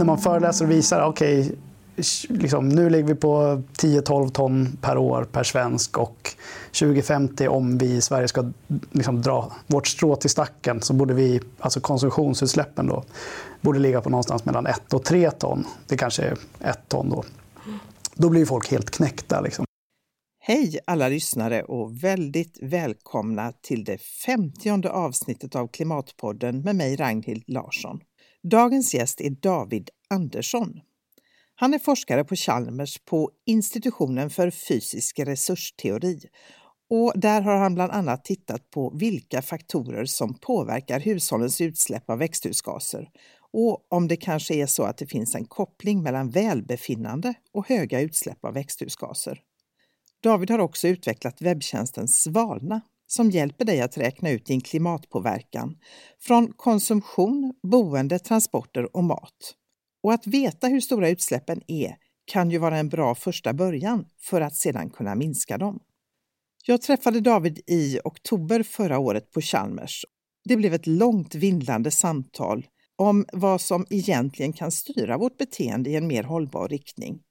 när man föreläser och visar, okej, okay, liksom, nu ligger vi på 10-12 ton per år per svensk och 2050 om vi i Sverige ska liksom, dra vårt strå till stacken så borde vi, alltså konsumtionsutsläppen då, borde ligga på någonstans mellan 1 och 3 ton. Det kanske är 1 ton då. Då blir folk helt knäckta. Liksom. Hej alla lyssnare och väldigt välkomna till det femtionde avsnittet av Klimatpodden med mig Ragnhild Larsson. Dagens gäst är David Andersson. Han är forskare på Chalmers på institutionen för fysisk resursteori och där har han bland annat tittat på vilka faktorer som påverkar hushållens utsläpp av växthusgaser och om det kanske är så att det finns en koppling mellan välbefinnande och höga utsläpp av växthusgaser. David har också utvecklat webbtjänsten Svalna som hjälper dig att räkna ut din klimatpåverkan från konsumtion, boende, transporter och mat. Och att veta hur stora utsläppen är kan ju vara en bra första början för att sedan kunna minska dem. Jag träffade David i oktober förra året på Chalmers. Det blev ett långt vindlande samtal om vad som egentligen kan styra vårt beteende i en mer hållbar riktning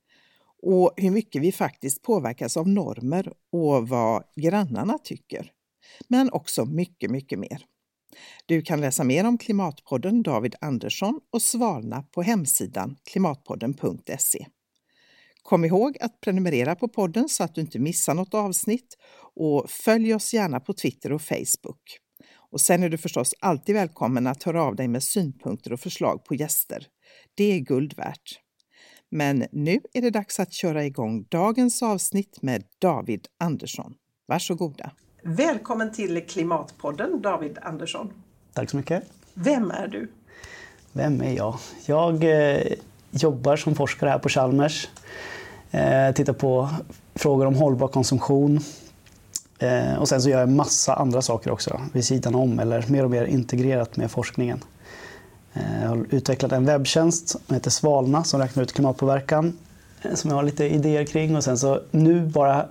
och hur mycket vi faktiskt påverkas av normer och vad grannarna tycker. Men också mycket, mycket mer. Du kan läsa mer om Klimatpodden David Andersson och Svalna på hemsidan klimatpodden.se. Kom ihåg att prenumerera på podden så att du inte missar något avsnitt och följ oss gärna på Twitter och Facebook. Och sen är du förstås alltid välkommen att höra av dig med synpunkter och förslag på gäster. Det är guld värt. Men nu är det dags att köra igång dagens avsnitt med David Andersson. Varsågoda! Välkommen till Klimatpodden, David Andersson. Tack så mycket. Vem är du? Vem är jag? Jag eh, jobbar som forskare här på Chalmers. Eh, tittar på frågor om hållbar konsumtion. Eh, och sen så gör jag massa andra saker också vid sidan om eller mer och mer integrerat med forskningen. Eh, jag har utvecklat en webbtjänst som heter Svalna som räknar ut klimatpåverkan som jag har lite idéer kring. Och sen så nu bara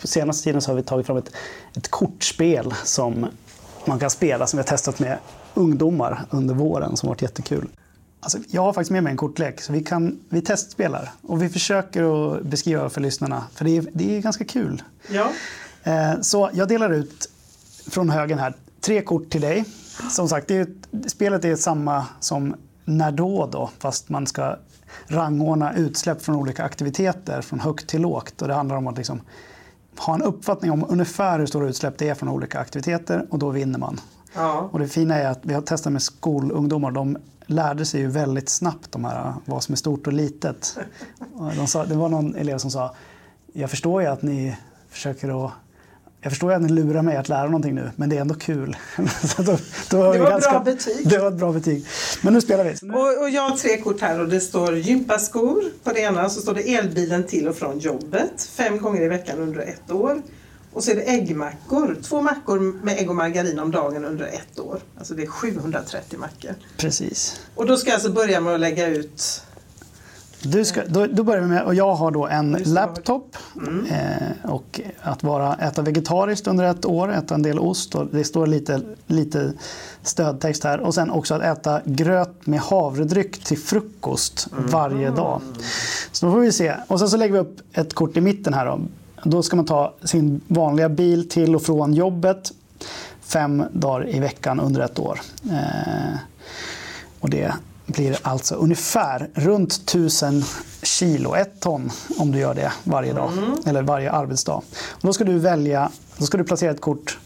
på senaste tiden så har vi tagit fram ett, ett kortspel som man kan spela som vi har testat med ungdomar under våren som har varit jättekul. Alltså, jag har faktiskt med mig en kortlek, så vi, kan, vi testspelar och vi försöker att beskriva för lyssnarna, för det är, det är ganska kul. Ja. Eh, så jag delar ut från högen här tre kort till dig. Som sagt, det är, spelet är samma som när då, då, fast man ska rangordna utsläpp från olika aktiviteter från högt till lågt. Och det handlar om att liksom ha en uppfattning om ungefär hur stora utsläpp det är från olika aktiviteter och då vinner man. Ja. Och det fina är att vi har testat med skolungdomar. De lärde sig ju väldigt snabbt de här, vad som är stort och litet. De sa, det var någon elev som sa, jag förstår ju att ni försöker att jag förstår att ni lurar mig att lära någonting nu, men det är ändå kul. då, då var det var ganska, bra betyg. Det var ett bra betyg. Men nu spelar vi. Och, och, jag har tre kort här och det står gympaskor på det ena, så står det elbilen till och från jobbet fem gånger i veckan under ett år. Och så är det äggmackor, två mackor med ägg och margarin om dagen under ett år. Alltså det är 730 mackor. Precis. Och då ska jag alltså börja med att lägga ut du ska, då, då, börjar vi med, och jag har då en laptop mm. eh, och att vara, äta vegetariskt under ett år, äta en del ost det står lite, lite stödtext här och sen också att äta gröt med havredryck till frukost mm. varje dag. Så då får vi se. Och sen så lägger vi upp ett kort i mitten här då. Då ska man ta sin vanliga bil till och från jobbet fem dagar i veckan under ett år. Eh, och det blir alltså ungefär runt 1000 kilo, ett ton om du gör det varje dag mm. eller varje arbetsdag. Och då ska du välja, då ska du placera ett kort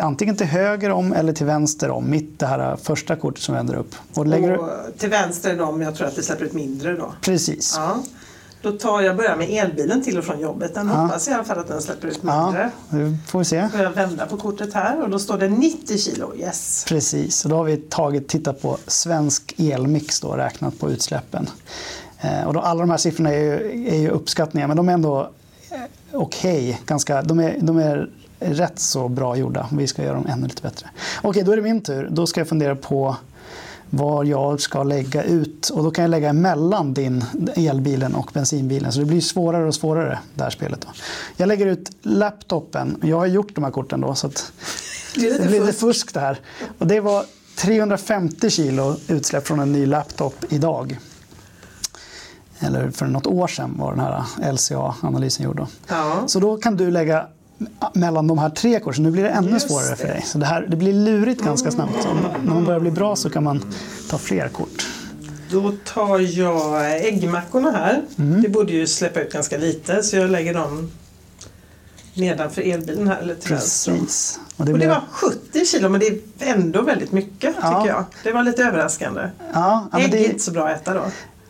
antingen till höger om eller till vänster om, mitt det här första kortet som vänder upp. Och, lägger och till vänster om jag tror att det släpper ut mindre då? Precis. Ja. Då tar jag börjar med elbilen till och från jobbet. Den ja. hoppas i alla fall att den släpper ut mindre. Ja, det får vi se. Då jag vända på kortet här och då står det 90 kilo. Yes. Precis, och då har vi tagit, tittat på svensk elmix och räknat på utsläppen. Eh, och då, alla de här siffrorna är ju, är ju uppskattningar men de är ändå eh, okej. Okay, de, är, de är rätt så bra gjorda. Vi ska göra dem ännu lite bättre. Okej, då är det min tur. Då ska jag fundera på var jag ska lägga ut. Och då kan jag lägga emellan din elbilen och bensinbilen. Så det blir svårare och svårare det här spelet. Då. Jag lägger ut laptopen. Jag har gjort de här korten då. Så att det, är det blir lite fusk. fusk det här. Och det var 350 kilo utsläpp från en ny laptop idag. eller för något år sedan var den här LCA-analysen gjord. Då. Ja. Så då kan du lägga mellan de här tre kurserna. Nu blir det ännu Just svårare för det. dig. Så det, här, det blir lurigt ganska snabbt. Så när man börjar bli bra så kan man ta fler kort. Då tar jag äggmackorna här. Mm. Det borde ju släppa ut ganska lite så jag lägger dem nedanför elbilen här eller. Precis. Och det Och det var 70 kilo men det är ändå väldigt mycket Ja. tycker jag. Det var lite överraskande. ja, ja, Ägg det, är inte så bra att äta då.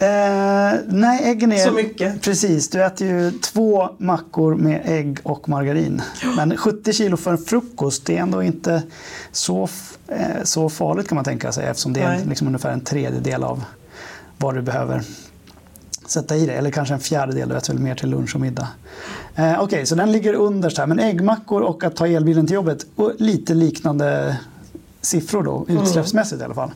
Eh, nej, äggen är... Så mycket. Precis, du äter ju två mackor med ägg och margarin. Men 70 kilo för en frukost, det är ändå inte så, eh, så farligt kan man tänka sig eftersom det är Nej. liksom ungefär en tredjedel av vad du behöver sätta i det. Eller kanske en fjärdedel, du äter väl mer till lunch och middag. Eh, Okej, så den ligger under så här. Men äggmackor och att ta elbilen till jobbet, och lite liknande siffror då, utsläppsmässigt i alla fall.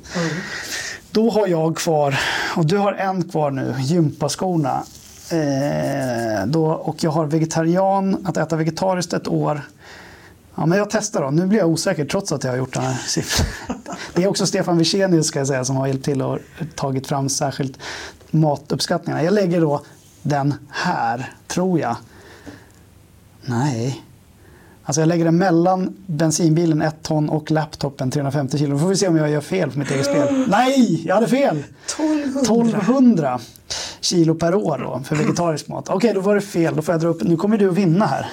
Då har jag kvar, och du har en kvar nu, gympaskorna. Eh, då, och jag har vegetarian, att äta vegetariskt ett år. Ja, men jag testar då. Nu blir jag osäker trots att jag har gjort den här siffran. Det är också Stefan Wirsenius ska jag säga, som har hjälpt till och tagit fram särskilt matuppskattningarna. Jag lägger då den här, tror jag. Nej. Alltså jag lägger den mellan bensinbilen 1 ton och laptopen 350 kilo. Då får vi se om jag gör fel på mitt eget spel. Nej, jag hade fel! 1200. 1200 kilo per år då, för vegetarisk mat. Okej, då var det fel. Då får jag dra upp. Nu kommer du att vinna här.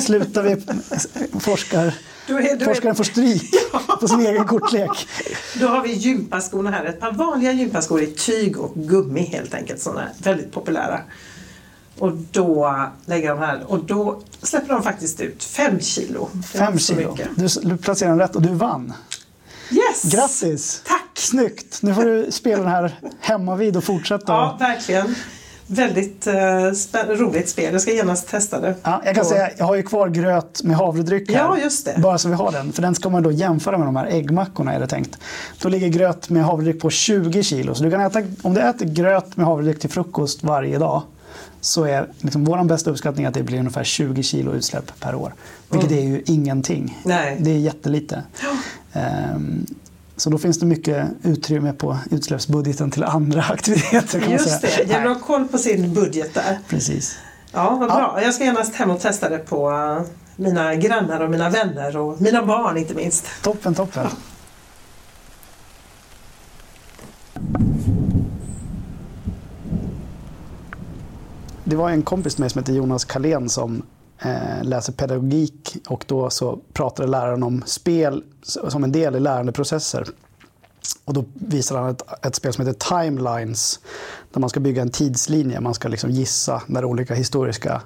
Slutar vi... Forskar, Då, är, då, forskaren är, får stryk på sin egen kortlek. då har vi gympaskorna här. Ett par vanliga gympaskor i tyg och gummi helt enkelt. Sådana väldigt populära. Och då lägger de här och då släpper de faktiskt ut 5 kilo. Fem kilo. Du, du placerar den rätt och du vann. Yes! Grattis! Tack! Snyggt! Nu får du spela den här hemma vid och fortsätta. Ja, verkligen. Väldigt spä- roligt spel. Jag ska genast testa det. Ja, jag kan Och- säga, jag har ju kvar gröt med havredryck här. Ja, just det. Bara så vi har den. För den ska man då jämföra med de här äggmackorna är det tänkt. Då ligger gröt med havredryck på 20 kilo. Så du kan äta, om du äter gröt med havredryck till frukost varje dag så är liksom vår bästa uppskattning att det blir ungefär 20 kilo utsläpp per år. Vilket är ju ingenting. Mm. Nej. Det är jättelite. Ehm, så då finns det mycket utrymme på utsläppsbudgeten till andra aktiviteter. Kan Just säga. det, ha koll på sin budget där. Precis. Ja, vad Ja. bra. Jag ska genast hem och testa det på eh, mina grannar och mina vänner och mina barn inte minst. Toppen, toppen. Det var en kompis till mig som heter Jonas Kalén som eh, läser pedagogik och då så pratade läraren om spel som en del i lärandeprocesser. Och då visade han ett, ett spel som heter Timelines där man ska bygga en tidslinje. Man ska liksom gissa när olika historiska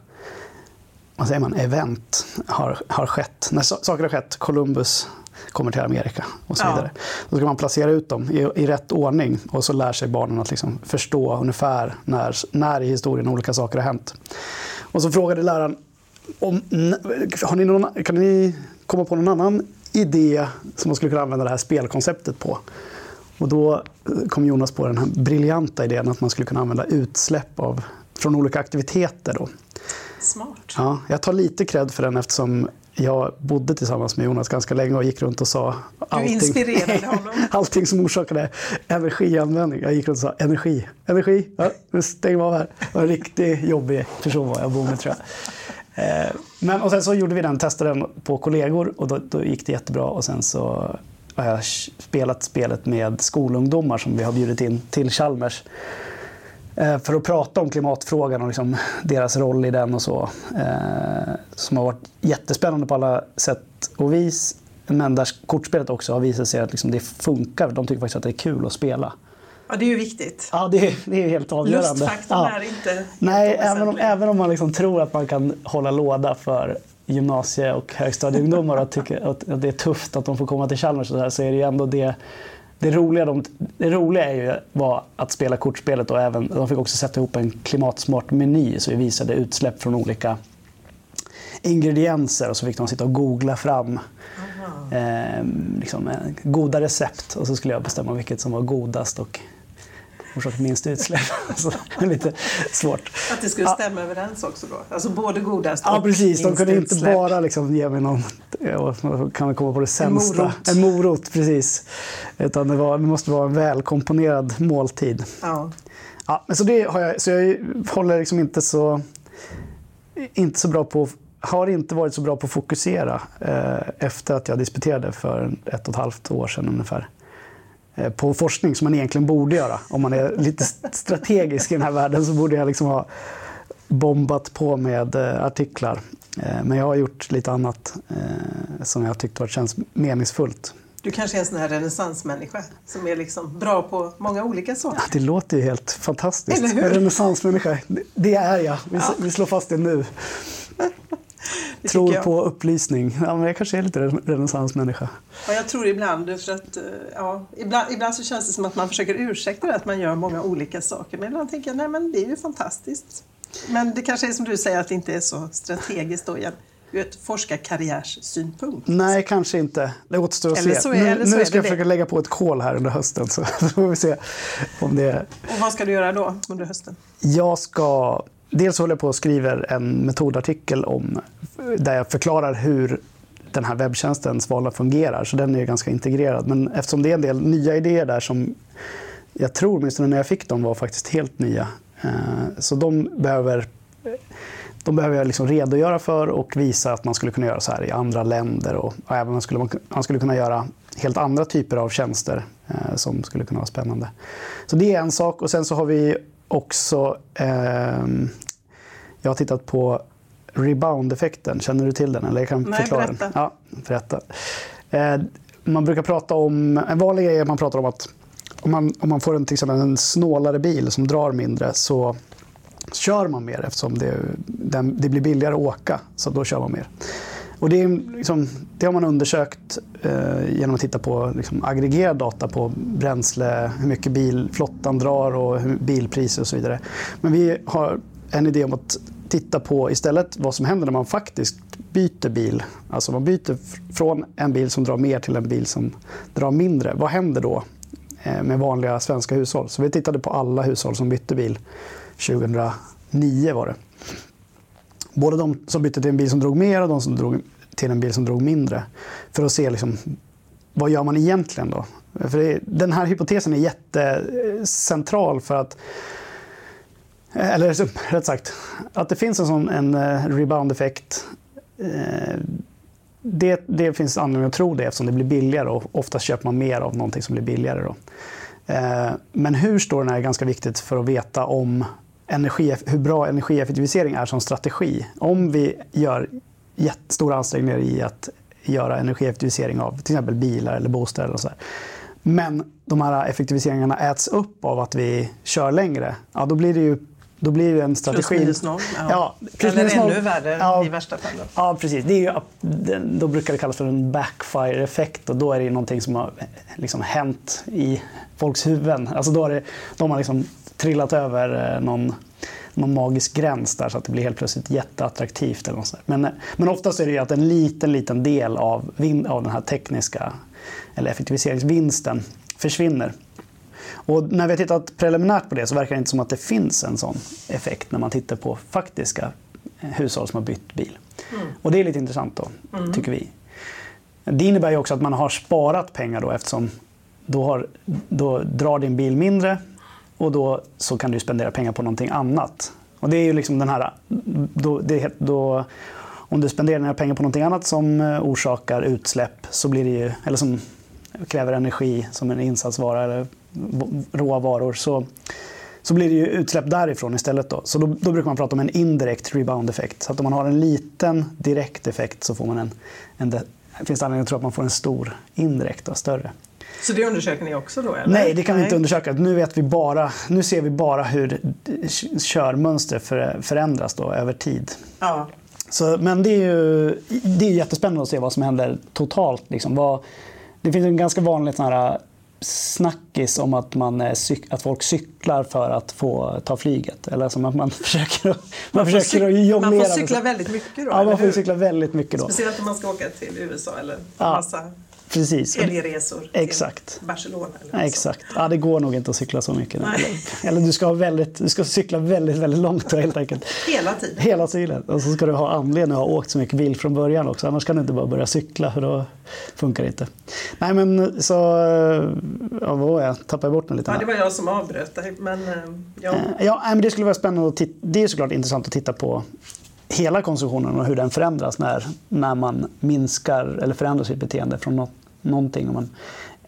vad säger man, event har, har skett. När so- saker har skett, Columbus kommer till Amerika och så Ja. vidare. Då ska man placera ut dem i, i rätt ordning och så lär sig barnen att liksom förstå ungefär när, när i historien olika saker har hänt. Och så frågade läraren, om, har ni någon, kan ni komma på någon annan idé som man skulle kunna använda det här spelkonceptet på? Och då eh, kom Jonas på den här briljanta idén att man skulle kunna använda utsläpp av, från olika aktiviteter. Då. Smart. Ja, jag tar lite cred för den eftersom jag bodde tillsammans med Jonas ganska länge och gick runt och sa allting, allting som orsakade energianvändning. Jag gick runt och sa energi, energi, ja, nu stänger vi av här. Det var en riktigt jobbig person var jag bor med tror jag. Eh, Men, och sen så gjorde vi den, testade den på kollegor och då, då gick det jättebra. Och sen så har jag spelat spelet med skolungdomar som vi har bjudit in till Chalmers. Eh, För att prata om klimatfrågan och liksom deras roll i den och så. Eh, Som har varit jättespännande på alla sätt och vis. Men där kortspelet också har visat sig att liksom det funkar. De tycker faktiskt att det är kul att spela. Ja, det är ju viktigt. Ja, det är, det är helt avgörande. Lustfaktorn Ja. är inte Nej, även om, även om man liksom tror att man kan hålla låda för gymnasie och högstadieungdomar och tycker att, att det är tufft att de får komma till Chalmers och så, här, så är det ju ändå det det roliga, de, det roliga är ju var att spela kortspelet och även, de fick också sätta ihop en klimatsmart meny så vi visade utsläpp från olika ingredienser och så fick de sitta och googla fram eh, liksom, goda recept. Och så skulle jag bestämma vilket som var godast och orsakat minst utsläpp. så det är lite svårt. Att det skulle Ja. stämma överens också då? Alltså både godast Ja precis, de kunde inte utsläpp. bara liksom ge mig någon, ja, vad kan vi komma på det sämsta? morot. En morot, precis. Utan det, var, det måste vara en välkomponerad måltid. Ja. Ja, men så, det har jag, så jag håller liksom inte så, inte så bra på har inte varit så bra på att fokusera eh, efter att jag disputerade för ett och ett halvt år sedan ungefär. Eh, på forskning som man egentligen borde göra. Om man är lite strategisk i den här världen så borde jag liksom ha bombat på med eh, artiklar. Eh, men jag har gjort lite annat som jag tyckte känns meningsfullt. Du kanske är en sån här renässansmänniska som är liksom bra på många olika saker. Ja, det låter ju helt fantastiskt. Eller hur? En renässansmänniska, det är jag. Vi, ja. vi slår fast det nu. Det tror på upplysning. Ja, men jag kanske är lite renässansmänniska. Ja, jag tror ibland, för att, eh, ja, ibland, ibland så känns det som att man försöker ursäkta det, att man gör många olika saker. Men ibland tänker jag, nej men det är ju fantastiskt. Men det kanske är som du säger, att det inte är så strategiskt då igen ur ett forskarkarriärssynpunkt? Nej, kanske inte. Det återstår att se. Så är, nu, nu ska jag försöka lägga på ett kol här under hösten så får vi se om det... Och vad ska du göra då under hösten? Jag ska... Dels håller jag på och skriver en metodartikel om, där jag förklarar hur den här webbtjänsten Svala fungerar. Så den är ganska integrerad. Men eftersom det är en del nya idéer där som jag tror, åtminstone när jag fick dem, var faktiskt helt nya. Eh, så de behöver de behöver jag liksom redogöra för och visa att man skulle kunna göra så här i andra länder. Och, och även man skulle, man skulle kunna göra helt andra typer av tjänster eh, som skulle kunna vara spännande. Så det är en sak. Och sen så har vi också... Eh, jag har tittat på rebound-effekten. Känner du till den? Eller jag kan Nej, förklara berätta. Den. Ja, berätta. Eh, man brukar prata om... En vanlig grej är att man pratar om att om man, om man får en, till exempel en snålare bil som drar mindre så kör man mer eftersom det, det blir billigare att åka. Så då kör man mer. Och det, är liksom, det har man undersökt eh, genom att titta på liksom, aggregerad data på bränsle, hur mycket bilflottan drar och hur, bilpriser och så vidare. Men vi har en idé om att titta på istället vad som händer när man faktiskt byter bil. Alltså man byter från en bil som drar mer till en bil som drar mindre. Vad händer då eh, med vanliga svenska hushåll? Så vi tittade på alla hushåll som bytte bil 2009 var det. Både de som bytte till en bil som drog mer och de som drog till en bil som drog mindre. För att se liksom, vad gör man egentligen då? För det, den här hypotesen är jättecentral för att eller rätt sagt, att det finns en sån en eh, rebound-effekt. Eh, det, det, finns anledning att tro det eftersom det blir billigare och oftast köper man mer av någonting som blir billigare. Då. Eh, men hur står den är ganska viktigt för att veta om energi, hur bra energieffektivisering är som strategi. Om vi gör jättestora ansträngningar i att göra energieffektivisering av till exempel bilar eller bostäder. Och så där. Men de här effektiviseringarna äts upp av att vi kör längre. Ja, då blir det ju då blir det en strategi... Plus minus noll. Ja. Ja, plus Eller ännu värre ja, i värsta fall. Ja, precis. Det är ju, då brukar det kallas för en backfire-effekt och då är det någonting som har liksom hänt i folks huvuden. Alltså då har det, de har liksom trillat över eh, någon, någon magisk gräns där så att det blir helt plötsligt jätteattraktivt. Eller något men, men oftast är det ju att en liten, liten del av, av den här tekniska eller effektiviseringsvinsten försvinner. Och när vi har tittat preliminärt på det så verkar det inte som att det finns en sån effekt när man tittar på faktiska eh, hushåll som har bytt bil. Mm. Och det är lite intressant då, mm. tycker vi. Det innebär ju också att man har sparat pengar då eftersom då, har, då drar din bil mindre och då så kan du spendera pengar på någonting annat. Och det är ju liksom den här... Då, det, då, om du spenderar dina pengar på någonting annat som eh, orsakar utsläpp så blir det ju, eller som kräver energi som en insatsvara eller råvaror så, så blir det ju utsläpp därifrån istället. Då. Så då, då brukar man prata om en indirekt rebound-effekt. Så att om man har en liten direkt effekt så får man en, en det finns det anledning att tro att man får en stor indirekt, större. Så det undersöker ni också då? Eller? Nej, det kan vi inte undersöka. Nu, vet vi bara, nu ser vi bara hur körmönster förändras då, över tid. Ja. Så, men det är ju det är jättespännande att se vad som händer totalt. Liksom. Vad, det finns en ganska vanlig sån här snackis om att, man, att folk cyklar för att få ta flyget. Eller som att man försöker, man, man försöker att jonglera. Man får cykla väldigt mycket då? Ja, man får cykla väldigt mycket då. Speciellt om man ska åka till USA eller ja. massa precis. Helgresor till Exakt. Barcelona. Eller exakt. Ja, det går nog inte att cykla så mycket. Eller, eller du, ska ha väldigt, du ska cykla väldigt, väldigt långt då, helt enkelt. Hela tiden. Hela tiden. Och så ska du ha anledning att ha åkt så mycket bil från början också. Annars kan du inte bara börja cykla för då funkar det inte. Nej men så... Ja, vad var jag? Tappade bort den lite. Ja, det var jag som avbröt dig. Men eh, ja, Eh, Ja, men det skulle vara spännande att titta. Det är såklart intressant att titta på hela konsumtionen och hur den förändras när, när man minskar eller förändrar sitt beteende från något, någonting. Om man,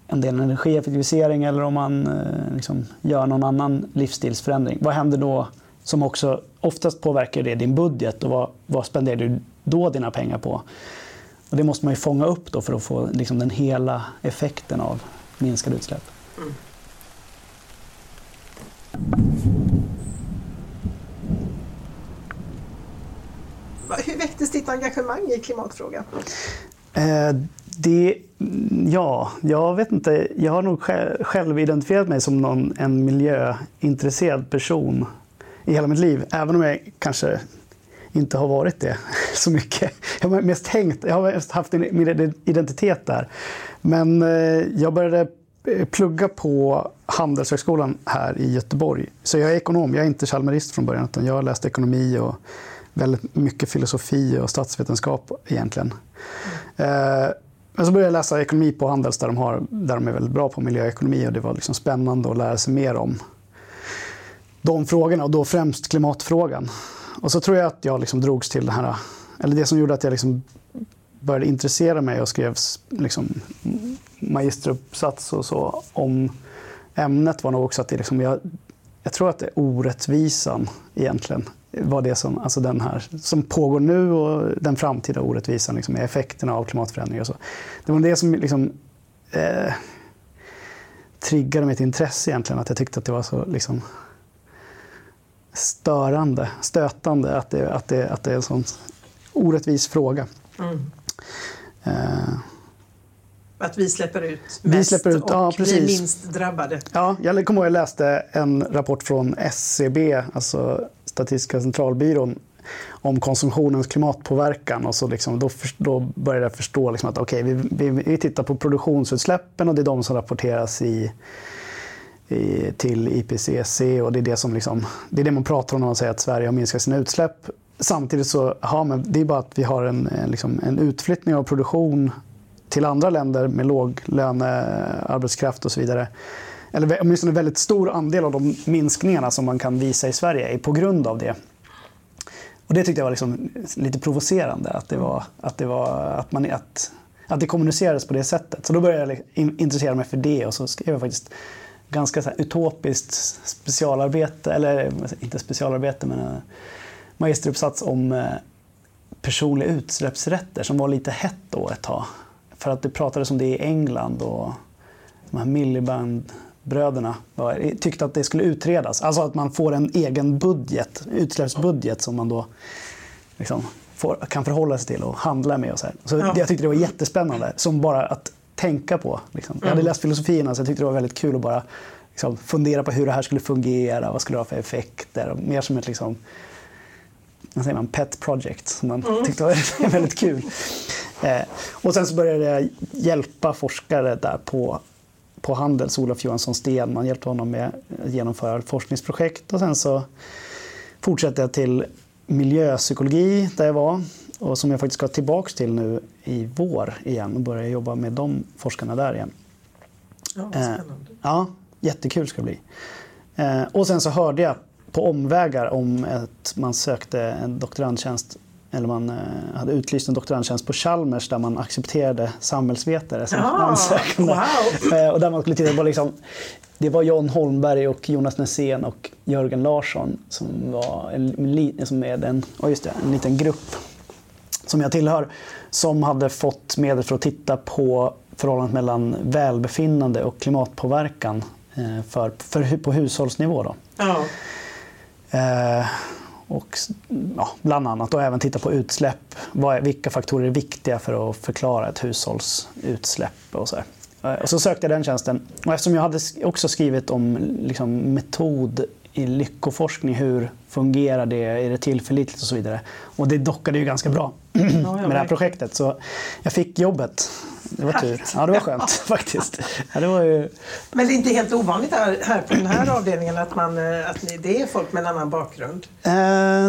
en del energieffektivisering eller om man eh, liksom gör någon annan livsstilsförändring. Vad händer då som också oftast påverkar det din budget och vad, vad spenderar du då dina pengar på? Och det måste man ju fånga upp då för att få liksom den hela effekten av minskade utsläpp. Va- hur väcktes ditt engagemang i klimatfrågan? Eh, det, ja, jag vet inte. Jag har nog sj- själv identifierat mig som någon, en miljöintresserad person i hela mitt liv. Även om jag kanske inte har varit det så mycket. Jag har mest tänkt, jag har mest haft min identitet där. Men eh, jag började eh, plugga på Handelshögskolan här i Göteborg. Så jag är ekonom, jag är inte chalmerist från början utan jag har läst ekonomi och väldigt mycket filosofi och statsvetenskap egentligen. Eh, men så började jag läsa ekonomi på Handels där de, har, där de är väldigt bra på miljöekonomi och det var liksom spännande att lära sig mer om de frågorna och då främst klimatfrågan. Och så tror jag att jag liksom drogs till det här, eller det som gjorde att jag liksom började intressera mig och skrev liksom magisteruppsats och så om ämnet var nog också att det liksom, jag, jag tror att det är orättvisan egentligen var det som, alltså den här, som pågår nu och den framtida orättvisan, liksom, effekterna av klimatförändringar. Och så. Det var det som liksom, eh, triggade mitt intresse egentligen, att jag tyckte att det var så liksom, störande, stötande att det, att, det, att det är en sån orättvis fråga. Mm. Eh, Att vi släpper ut Vi mest släpper ut, och ja, blir precis. minst drabbade. Ja, jag kommer ihåg jag läste en rapport från SCB, alltså Statistiska centralbyrån, om konsumtionens klimatpåverkan. Och så liksom, då, för, då började jag förstå liksom att okay, vi, vi, vi tittar på produktionsutsläppen och det är de som rapporteras i, i, till IPCC. Och det, är det, som liksom, det är det man pratar om när man säger att Sverige har minskat sina utsläpp. Samtidigt så ja, men det är bara att vi har en, liksom, en utflyttning av produktion till andra länder med låglönearbetskraft och så vidare. Eller åtminstone en väldigt stor andel av de minskningarna som man kan visa i Sverige är på grund av det. Och det tyckte jag var liksom lite provocerande, att det, var, att, det var, att, man, att, att det kommunicerades på det sättet. Så då började jag intressera mig för det och så skrev jag faktiskt ganska så här utopiskt specialarbete, eller inte specialarbete men en magisteruppsats om eh, personliga utsläppsrätter som var lite hett då ett tag. För att det pratades om det i England och de här milliband var- tyckte att det skulle utredas. Alltså att man får en egen budget, utsläppsbudget som man då liksom får, kan förhålla sig till och handla med. Och så här. så Ja. Jag tyckte det var jättespännande, som bara att tänka på. Liksom. Jag hade läst filosofierna så jag tyckte det var väldigt kul att bara liksom, fundera på hur det här skulle fungera, vad skulle det ha för effekter. Och mer som ett liksom, vad säger man, pet project som man tyckte var väldigt kul. Eh, och sen så började jag hjälpa forskare där på, på Handels, Olof Johansson Sten. Man hjälpte honom med att genomföra ett forskningsprojekt och sen så fortsatte jag till miljöpsykologi där jag var och som jag faktiskt ska tillbaka till nu i vår igen och börja jobba med de forskarna där igen. Ja, vad Eh, spännande. Ja, jättekul ska det bli. Eh, och sen så hörde jag på omvägar om att man sökte en doktorandtjänst eller man eh, hade utlyst en doktorandtjänst på Chalmers där man accepterade samhällsvetare som Ja, ansökande. wow. Eh, och där man skulle titta på liksom, det var John Holmberg och Jonas Nässén och Jörgen Larsson som var en, som är en, oh just det, en liten grupp som jag tillhör som hade fått medel för att titta på förhållandet mellan välbefinnande och klimatpåverkan eh, för, för, på hushållsnivå. Då. Ja. Eh, och, ja, bland annat och även titta på utsläpp. Är, vilka faktorer är viktiga för att förklara ett hushålls utsläpp och så. Eh, Och så sökte jag den tjänsten. Och eftersom jag hade också skrivit om liksom, metod i lyckoforskning, hur fungerar det, är det tillförlitligt och så vidare. Och det dockade ju ganska bra med det här projektet. Så jag fick jobbet det var tur. Ja, det var skönt faktiskt. Ja, det var ju... Men det är inte helt ovanligt här, här på den här avdelningen att, man, eh, att ni, det är folk med en annan bakgrund? Eh,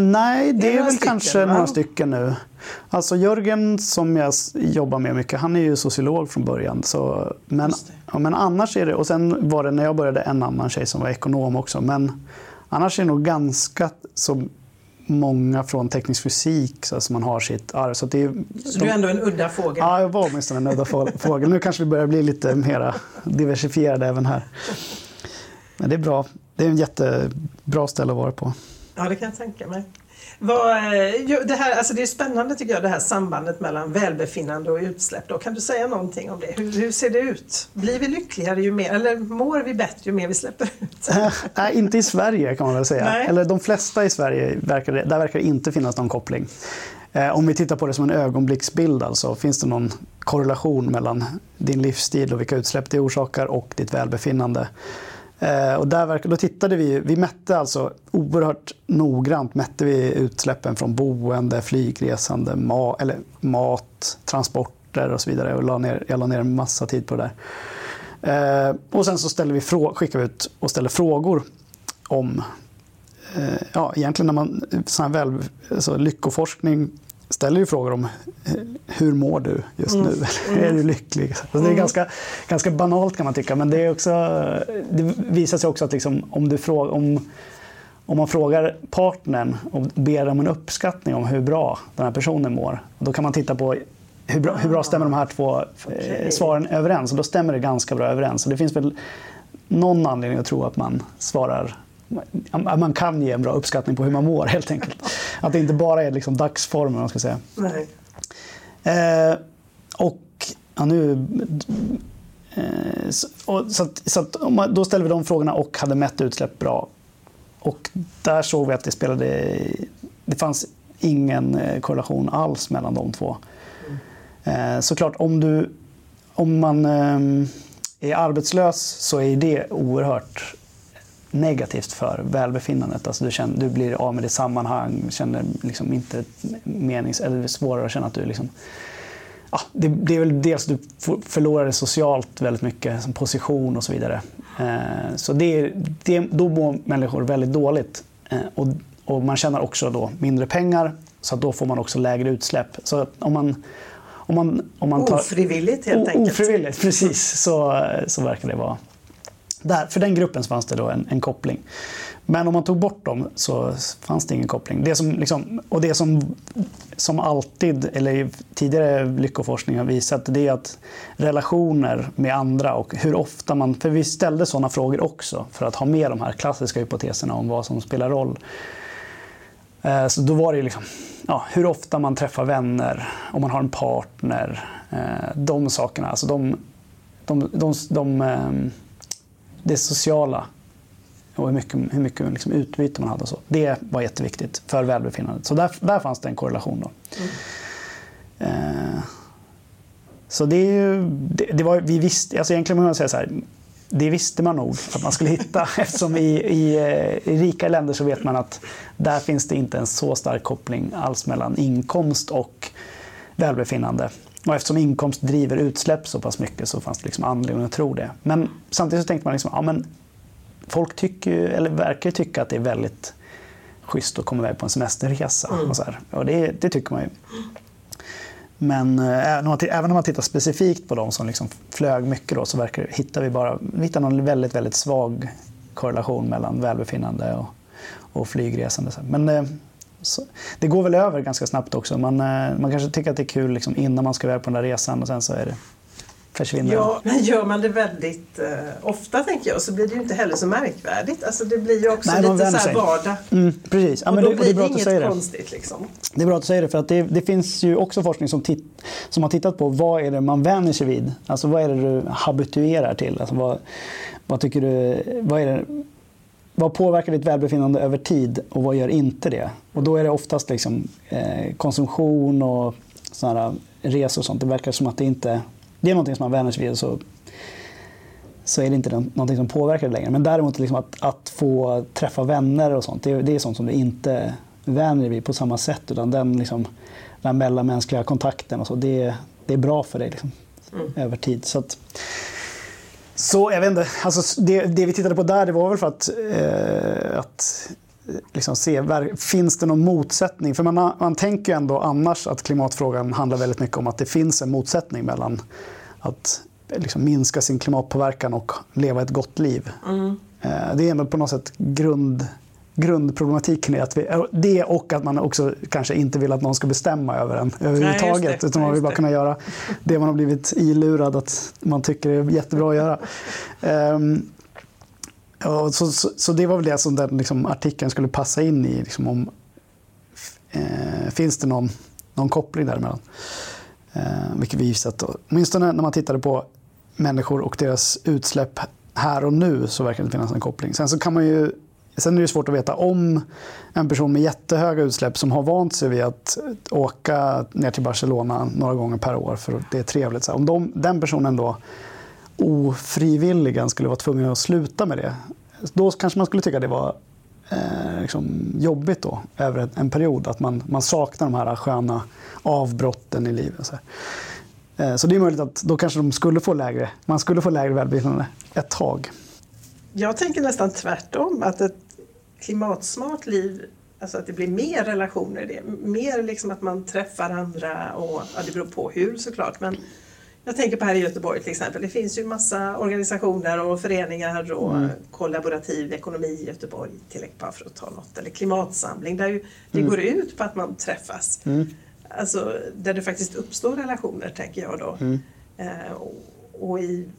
nej, det, Det är är, väl stycken, kanske va? några stycken nu. Alltså Jörgen som jag jobbar med mycket, han är ju sociolog från början. Så, men, ja, men annars är det, och sen var det när jag började en annan tjej som var ekonom också. Men annars är det nog ganska så många från teknisk fysik så, som man har sitt arv. Så det är, Så du är ändå en udda fågel? Ja, jag var åtminstone en udda få- fågel. Nu kanske vi börjar bli lite mer diversifierade även här. Men det är bra. Det är en jättebra ställe att vara på. Ja, det kan jag tänka mig. Vad, eh, det, här, alltså det är spännande tycker jag, det här sambandet mellan välbefinnande och utsläpp. Då. Kan du säga någonting om det? Hur, hur ser det ut? Blir vi lyckligare ju mer, eller mår vi bättre ju mer vi släpper ut? Eh, Nej, inte i Sverige kan man väl säga. Nej. Eller de flesta i Sverige, verkar där verkar det inte finnas någon koppling. Eh, Om vi tittar på det som en ögonblicksbild, alltså, finns det någon korrelation mellan din livsstil och vilka utsläpp det orsakar och ditt välbefinnande? Eh, och där verkar, då tittade vi, vi mätte alltså oerhört noggrant mätte vi utsläppen från boende, flygresande, ma, eller mat, transporter och så vidare. Och la ner, jag la ner en massa tid på det där. Eh, och sen så ställer vi frå- skickar vi ut och ställer frågor om, eh, ja egentligen när man, sån här väl, alltså lyckoforskning ställer ju frågor om eh, hur mår du just nu? är du lycklig? Alltså det är ganska, ganska banalt kan man tycka, men det, är också, det visar sig också att liksom, om, du frågar, om, om man frågar partnern och ber om en uppskattning om hur bra den här personen mår, då kan man titta på hur bra, hur bra stämmer de här två eh, Okej. svaren överens? Och då stämmer det ganska bra överens. Och det finns väl någon anledning att tro att man svarar man kan ge en bra uppskattning på hur man mår helt enkelt. Att det inte bara är liksom dagsformen man ska säga. Nej. Eh, och ja, nu... Eh, så, och, så att, så att, då ställde vi de frågorna och hade mätt utsläpp bra. Och där såg vi att det spelade... Det fanns ingen eh, korrelation alls mellan de två. Eh, såklart, om, du, om man eh, är arbetslös så är det oerhört negativt för välbefinnandet. Alltså du, känner, du blir av med ditt sammanhang, känner liksom inte menings... Eller det är svårare att känna att du liksom... Ja, det, det är väl dels du förlorar det socialt väldigt mycket, som position och så vidare. Eh, så det, är- det, då mår människor väldigt dåligt. Eh, och, och man tjänar också då mindre pengar, så då får man också lägre utsläpp. Så om man, om man, om man tar, Ofrivilligt helt enkelt. Ofrivilligt, precis. Så, så verkar det vara. Där, för den gruppen så fanns det då en, en koppling. Men om man tog bort dem så fanns det ingen koppling. Det som, liksom, och det som, som alltid, eller tidigare lyckoforskning har visat, det är att relationer med andra och hur ofta man... För vi ställde sådana frågor också för att ha med de här klassiska hypoteserna om vad som spelar roll. Eh, så då var det liksom, ja, hur ofta man träffar vänner, om man har en partner, eh, de sakerna. Alltså de, de, de, de, eh, det sociala och hur mycket, hur mycket liksom utbyte man hade. Och så. Det var jätteviktigt för välbefinnandet. Så där, där fanns det en korrelation. Då. Eh, så det är ju, det, det var, vi visste, alltså egentligen kan man säga så här, det visste man nog att man skulle hitta eftersom i, i, eh, i rika länder så vet man att där finns det inte en så stark koppling alls mellan inkomst och välbefinnande. Och eftersom inkomst driver utsläpp så pass mycket så fanns det liksom anledning att tro det. Men samtidigt så tänkte man liksom, ja men folk tycker ju, eller verkar tycka att det är väldigt schysst att komma iväg på en semesterresa. Och, så här. och det, det tycker man ju. Men eh, även om man, tittar specifikt på de som liksom flög mycket då, så verkar, hittar vi bara vi hittar någon väldigt, väldigt svag korrelation mellan välbefinnande och, och flygresande. Men eh, så, det går väl över ganska snabbt också. Man, eh, man kanske tycker att det är kul liksom, innan man ska iväg på den där resan och sen så är det, försvinner det. Ja, men gör man det väldigt eh, ofta tänker jag så blir det ju inte heller så märkvärdigt. Alltså det blir ju också Nej, lite så här vardag. Mm, precis. Ja, och då det, det blir det du inget det. konstigt liksom. Det är bra att du säger det, för att det, det finns ju också forskning som, titt, som har tittat på vad är det man vänjer sig vid. Alltså vad är det du habituerar till? Alltså vad, vad tycker du, vad, är det, vad påverkar ditt välbefinnande över tid och vad gör inte det? Och då är det oftast liksom, eh, konsumtion och såna resor och sånt. Det verkar som att det inte det är någonting som man vänjer sig vid så, så är det inte nå- någonting som påverkar det längre. Men däremot liksom att, att få träffa vänner och sånt, det, det är sånt som du inte vänjer dig vid på samma sätt. Utan den, liksom, den mellanmänskliga kontakten och så, det, det är bra för dig. Liksom. mm. över tid. Så, att, så jag vet inte, alltså det, det, vi tittade på där det var väl för att, eh, att liksom se, finns det någon motsättning? För man, man tänker ju ändå annars att klimatfrågan handlar väldigt mycket om att det finns en motsättning mellan att liksom minska sin klimatpåverkan och leva ett gott liv. Mm. Eh, det är ändå på något sätt grund, grundproblematiken. Är att vi, det och att man också kanske inte vill att någon ska bestämma över en överhuvudtaget. utan man vill bara kunna göra det man har blivit ilurad att man tycker är jättebra att göra. Um, Ja, så, så, så, det var väl det som den liksom, artikeln skulle passa in i. Liksom, om, eh, finns det någon, någon koppling däremellan? Eh, vilket vi visat. Åtminstone när man tittade på människor och deras utsläpp här och nu så verkar det finnas en koppling. Sen så kan man ju Sen är det svårt att veta om en person med jättehöga utsläpp som har vant sig vid att åka ner till Barcelona några gånger per år för det är trevligt. Så om de, den personen då ofrivilligen skulle vara tvungen att sluta med det. Då kanske man skulle tycka det var eh, liksom jobbigt då, över en period. Att man, man saknar de här sköna avbrotten i livet. Så, eh, så det är möjligt att då kanske de skulle få lägre, man skulle få lägre välbefinnande ett tag. Jag tänker nästan tvärtom. Att ett klimatsmart liv Alltså att det blir mer relationer det. Mer liksom att man träffar andra och ja, det beror på hur såklart. Men jag tänker på här i Göteborg till exempel. Det finns ju massa organisationer och föreningar och mm. kollaborativ ekonomi i Göteborg, till bara för att ta något. Eller klimatsamling där ju det mm. går ut på att man träffas. Mm. Alltså där det faktiskt uppstår relationer tänker jag då. Mm. Eh, och, och i,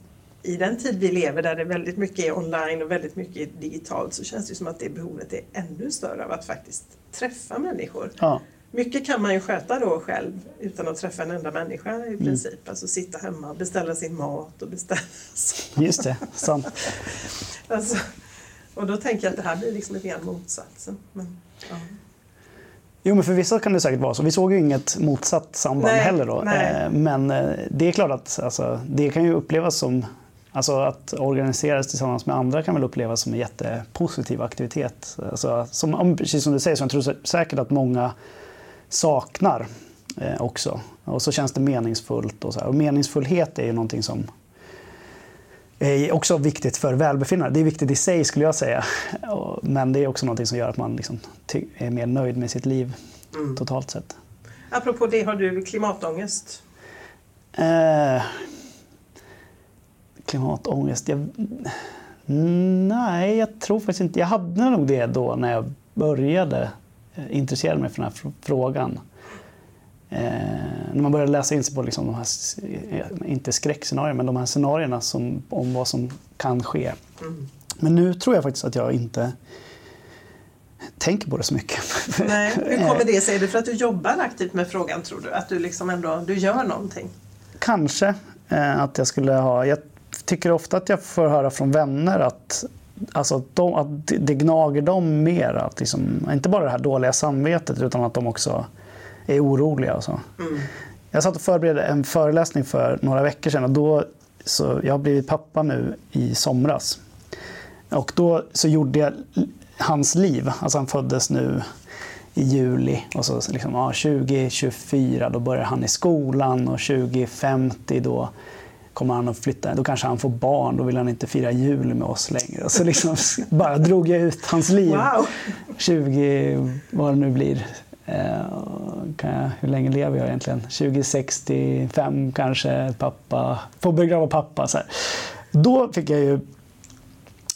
i den tid vi lever där det väldigt mycket är online och väldigt mycket är digitalt så känns det som att det behovet är ännu större av att faktiskt träffa människor. Ja. Mycket kan man ju sköta då själv utan att träffa en enda människa i mm. princip. Mm. Alltså sitta hemma och beställa sin mat och beställa Just det, sant. alltså, och då tänker jag att det här blir liksom lite grann motsatsen. Men, ja. Jo, men för vissa kan det säkert vara så. Vi såg ju inget motsatt samband nej, heller. Då. Nej. Eh, men eh, det är klart att alltså, det kan ju upplevas som Alltså att organiseras tillsammans med andra kan väl upplevas som en jättepositiv aktivitet. Alltså, som, precis som du säger, så jag tror säkert att många saknar eh, också. Och så känns det meningsfullt. Och, så här. och meningsfullhet är ju någonting som är också viktigt för välbefinnande. Det är viktigt i sig skulle jag säga. Men det är också någonting som gör att man liksom är mer nöjd med sitt liv mm. totalt sett. Apropå det, har du klimatångest? Eh, klimatångest? Jag, nej, jag tror faktiskt inte. Jag hade nog det då när jag började Eh, intresserade mig för den här frågan. Eh, när man började läsa in sig på liksom de här, eh, inte skräckscenarier, men de här scenarierna som, om vad som kan ske. Mm. Men nu tror jag faktiskt att jag inte tänker på det så mycket. Nej, hur kommer det sig? Är det för att du jobbar aktivt med frågan tror du? Att du liksom ändå du gör någonting? Kanske eh, att jag skulle ha... Jag tycker ofta att jag får höra från vänner att Alltså att, de, att det gnager dem mer. Att liksom, inte bara det här dåliga samvetet utan att de också är oroliga. Och så. Mm. Jag satt och förberedde en föreläsning för några veckor sedan. Och då, så jag har blivit pappa nu i somras. Och då så gjorde jag hans liv. Alltså han föddes nu i juli. Och så liksom, ja, 2024 då börjar han i skolan och 2050 då kommer han att flytta, då kanske han får barn, då vill han inte fira jul med oss längre. Så liksom bara drog jag ut hans liv. Wow. 20, vad det nu blir. Eh, kan jag, hur länge lever jag egentligen? 2065 kanske, pappa, får begrava pappa. Så här. Då fick jag ju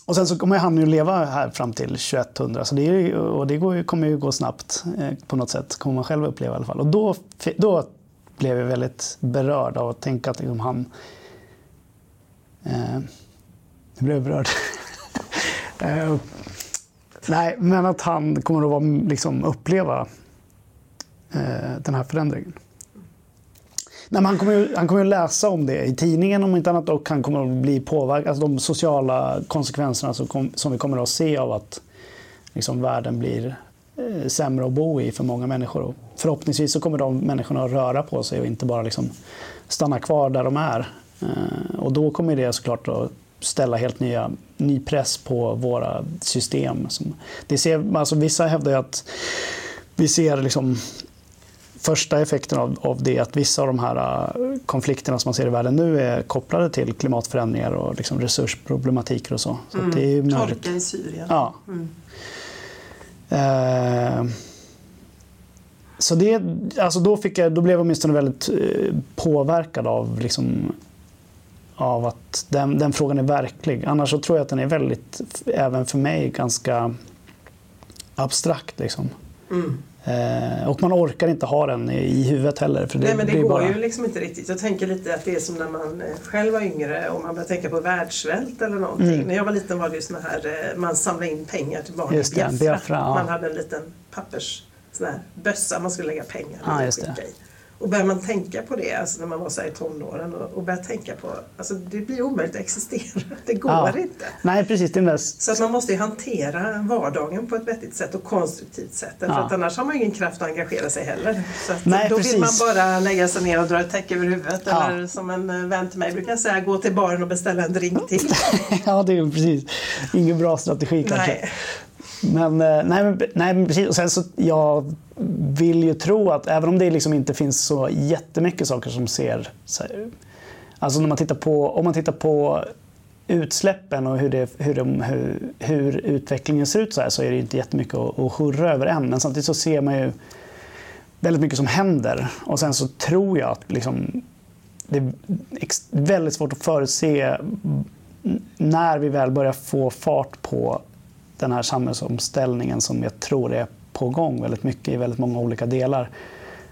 och sen så kommer han ju leva här fram till 2100 så det, är, och det går, kommer ju gå snabbt eh, på något sätt, kommer man själv uppleva i alla fall. Och då, då blev jag väldigt berörd av att tänka att liksom han Eh, jag blev upprörd. eh, nej, men att han kommer att vara, liksom, uppleva eh, den här förändringen. Nej, han, kommer ju, han kommer ju läsa om det i tidningen om inte annat och han kommer att bli påverkad. Alltså de sociala konsekvenserna som, kom, som vi kommer att se av att liksom, världen blir eh, sämre att bo i för många människor. Och förhoppningsvis så kommer de människorna att röra på sig och inte bara liksom, stanna kvar där de är. Eh, och då kommer det såklart att ställa helt nya, ny press på våra system. Det ser, alltså vissa hävdar ju att vi ser liksom första effekten av, av det att vissa av de här uh, konflikterna som man ser i världen nu är kopplade till klimatförändringar och liksom resursproblematiker och så. så mm. det är Torka i Syrien. Ja. Mm. Uh, så det, alltså då, fick jag, då blev jag åtminstone väldigt uh, påverkad av, liksom, av att den, den, frågan är verklig. Annars så tror jag att den är väldigt, även för mig, ganska abstrakt. Liksom. Mm. Eh, och man orkar inte ha den i huvudet heller. För det, Nej men det, det går bara... ju liksom inte riktigt. Jag tänker lite att det är som när man eh, själv var yngre och man började tänka på världssvält eller någonting. Mm. När jag var liten var det ju såna här, eh, man samlade in pengar till barn i Biafra. Ja. Man hade en liten pappers sån här bössa man skulle lägga pengar det. i. Och börjar man tänka på det alltså när man var så i tonåren och, och börjar tänka på, alltså det blir omöjligt att existera. Det går ja. inte. Nej, precis, det mest... Så att man måste hantera vardagen på ett vettigt sätt och konstruktivt sätt. Ja. För att annars har man ingen kraft att engagera sig heller. Så Nej, då precis. vill man bara lägga sig ner och dra ett täcke över huvudet. Ja. Eller som en eh, vän till mig brukar säga, gå till baren och beställa en drink till. ja, det är precis. Ingen bra strategi kanske. Nej. Men, eh, nej, men, nej, men precis. Och sen så, jag vill ju tro att även om det liksom inte finns så jättemycket saker som ser... Här, alltså när man tittar på, om man tittar på utsläppen och hur, det, hur, de, hur, hur utvecklingen ser ut så, här, så är det inte jättemycket att, att hurra över än. Men samtidigt så ser man ju väldigt mycket som händer. Och sen så tror jag att liksom, det är väldigt svårt att förutse när vi väl börjar få fart på den här samhällsomställningen som jag tror är på gång väldigt mycket i väldigt många olika delar.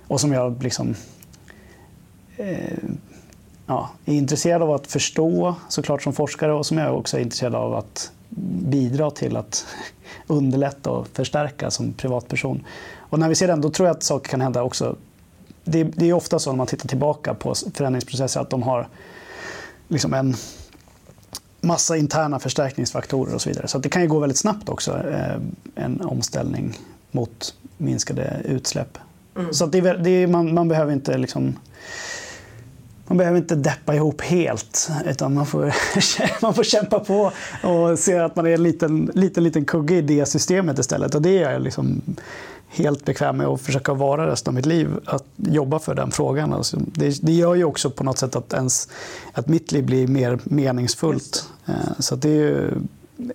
Och som jag liksom, eh, ja, är intresserad av att förstå såklart som forskare och som jag också är intresserad av att bidra till att underlätta och förstärka som privatperson. Och när vi ser den, då tror jag att saker kan hända också. Det, det är ofta så när man tittar tillbaka på förändringsprocesser att de har liksom en massa interna förstärkningsfaktorer och så vidare. Så det kan ju gå väldigt snabbt också, eh, en omställning mot minskade utsläpp. Mm. Så det är, det är, man, man, behöver inte liksom, man behöver inte deppa ihop helt, utan man får, man får kämpa på och se att man är en liten, liten, liten kugge i det systemet istället. Och det är jag liksom helt bekväm med att försöka vara resten av mitt liv, att jobba för den frågan. Alltså det, det, gör ju också på något sätt att, ens, att mitt liv blir mer meningsfullt. Eh, så det är,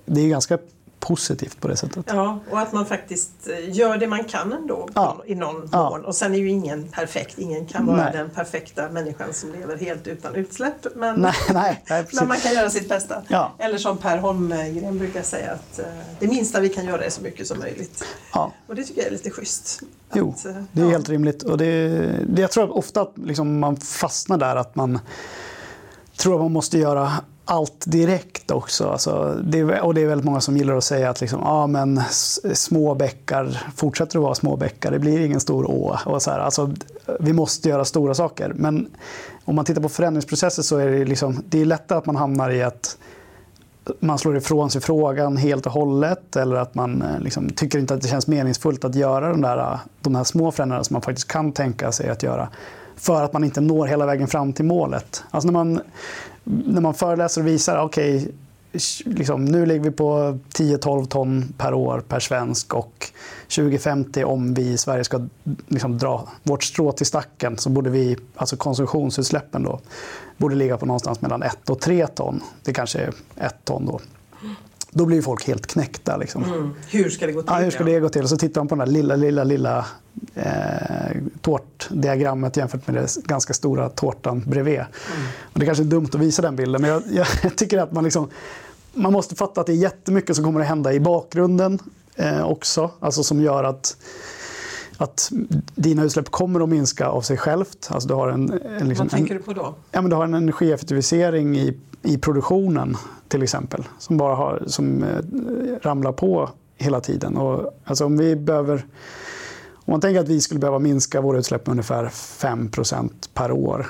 det är ganska positivt på det sättet. Ja, och att man faktiskt eh, gör det man kan ändå ja. i någon ja. mån. Och sen är ju ingen perfekt, ingen kan vara nej. den perfekta människan som lever helt utan utsläpp. Men, nej, nej, nej men man kan göra sitt bästa. Ja. Eller som Per Holmgren brukar säga att uh, det minsta vi kan göra är så mycket som möjligt. Ja. Och det tycker jag är lite schysst. Jo, att, uh, det är helt rimligt. Och det, det, jag tror ofta att liksom man fastnar där att man tror att man måste göra allt direkt också. Alltså, det är, och det är väldigt många som gillar att säga att liksom, ah, men små bäckar fortsätter att vara små bäckar, det blir ingen stor å. Och så här. Alltså, vi måste göra stora saker. Men om man tittar på förändringsprocesser så är det, liksom, det är lättare att man hamnar i att man slår ifrån sig frågan helt och hållet eller att man eh, liksom, tycker inte att det känns meningsfullt att göra de, där, eh, de här små förändringarna som man faktiskt kan tänka sig att göra för att man inte når hela vägen fram till målet. Alltså när man, när man föreläser och visar, okej, okay, liksom, nu ligger vi på 10-12 ton per år per svensk och 2050 om vi i Sverige ska liksom, dra vårt strå till stacken så borde vi, alltså konsumtionsutsläppen då, borde ligga på någonstans mellan 1 och 3 ton. Det kanske är 1 ton då. Då blir folk helt knäckta. Liksom. Mm. Hur ska det gå till? Ja, hur ska det gå till? Och så tittar man på där lilla, lilla, lilla eh, tårtdiagrammet jämfört med den ganska stora tårtan bredvid. Mm. Och det kanske är dumt att visa den bilden, men jag, jag tycker att man, liksom, man måste fatta att det är jättemycket som kommer att hända i bakgrunden eh, också. Alltså som gör att att dina utsläpp kommer att minska av sig självt. Alltså du har en, en, liksom, Vad tänker en, du på då? Ja, men du har en energieffektivisering i, i produktionen till exempel som bara har, som, eh, ramlar på hela tiden. Och, alltså, om vi behöver om man tänker att vi skulle behöva minska våra utsläpp med ungefär 5% per år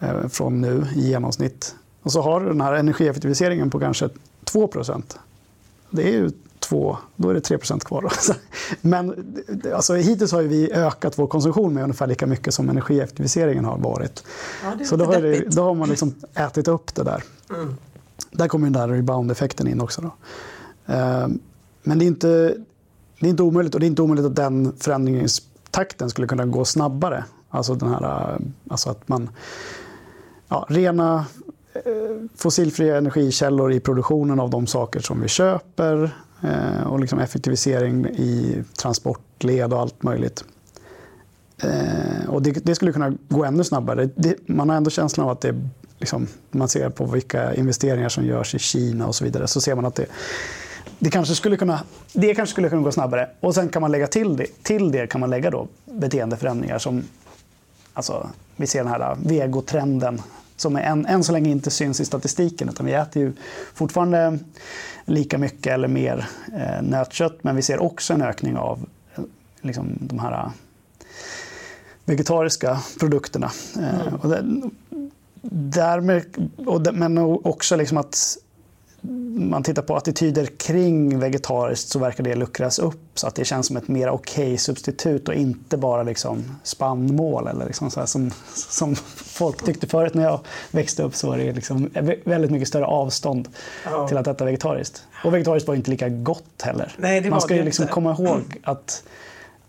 eh, från nu i genomsnitt. Och så har du den här energieffektiviseringen på kanske 2 Det är ju två, då är det 3% kvar. Men alltså, hittills har vi ökat vår konsumtion med ungefär lika mycket som energieffektiviseringen har varit. Ja, så då har, det, då har, man liksom ätit upp det där. Mm. Där kommer den där rebound-effekten in också. Då. Eh, men det är, inte, det är inte omöjligt och det är inte omöjligt att den förändringen takten skulle kunna gå snabbare. Alltså, den här, alltså att man... Ja, rena fossilfria energikällor i produktionen av de saker som vi köper Eh, och liksom effektivisering i transportled och allt möjligt. Eh, och det, det, skulle kunna gå ännu snabbare. Det, man har ändå känslan av att det liksom, man ser på vilka investeringar som görs i Kina och så vidare så ser man att det, det kanske skulle kunna, det kanske skulle kunna gå snabbare. Och sen kan man lägga till det, till det kan man lägga då beteendeförändringar som alltså, vi ser den här äh, vegotrenden som än, än så länge inte syns i statistiken. Utan vi äter ju fortfarande lika mycket eller mer eh, nötkött men vi ser också en ökning av eh, liksom, de här vegetariska produkterna. Eh, mm. och det, därmed, och, men också liksom att man tittar på attityder kring vegetariskt så verkar det luckras upp så att det känns som ett mer okej okay substitut och inte bara liksom spannmål. Eller liksom så som, som folk tyckte förut när jag växte upp så var det liksom väldigt mycket större avstånd ja. till att äta vegetariskt. Och vegetariskt var inte lika gott heller. Nej, man ska ju liksom komma ihåg att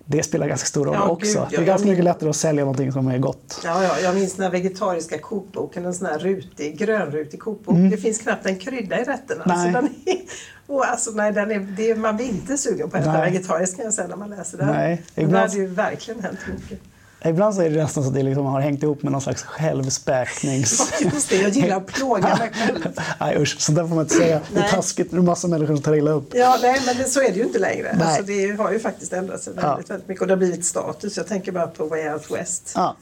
det spelar ganska stor roll ja, också. Gud, ja, det är ganska mycket lättare att sälja någonting som är gott. Ja, ja, jag minns den här vegetariska kokboken, en sån här rutig, grönrutig kokbok. Mm. Det finns knappt en krydda i rätterna. Alltså, nej. Alltså, den är, och alltså, nej, den är, det, man blir inte sugen på att äta vegetariskt kan jag säga när man läser det här. Nej, ibland... Det hade ju verkligen hänt mycket. Ibland så är det nästan så att det liksom har hängt ihop med någon slags självspäknings... Just det. Jag gillar att plåga mig själv. nej usch, så där får man inte säga. Det är taskigt. Det är massa människor som tar illa upp. Ja, nej, men det, så är det ju inte längre. Alltså, det har ju faktiskt ändrat sig väldigt, ja. väldigt mycket. Och det har blivit status. Jag tänker bara på Way Out West. Ja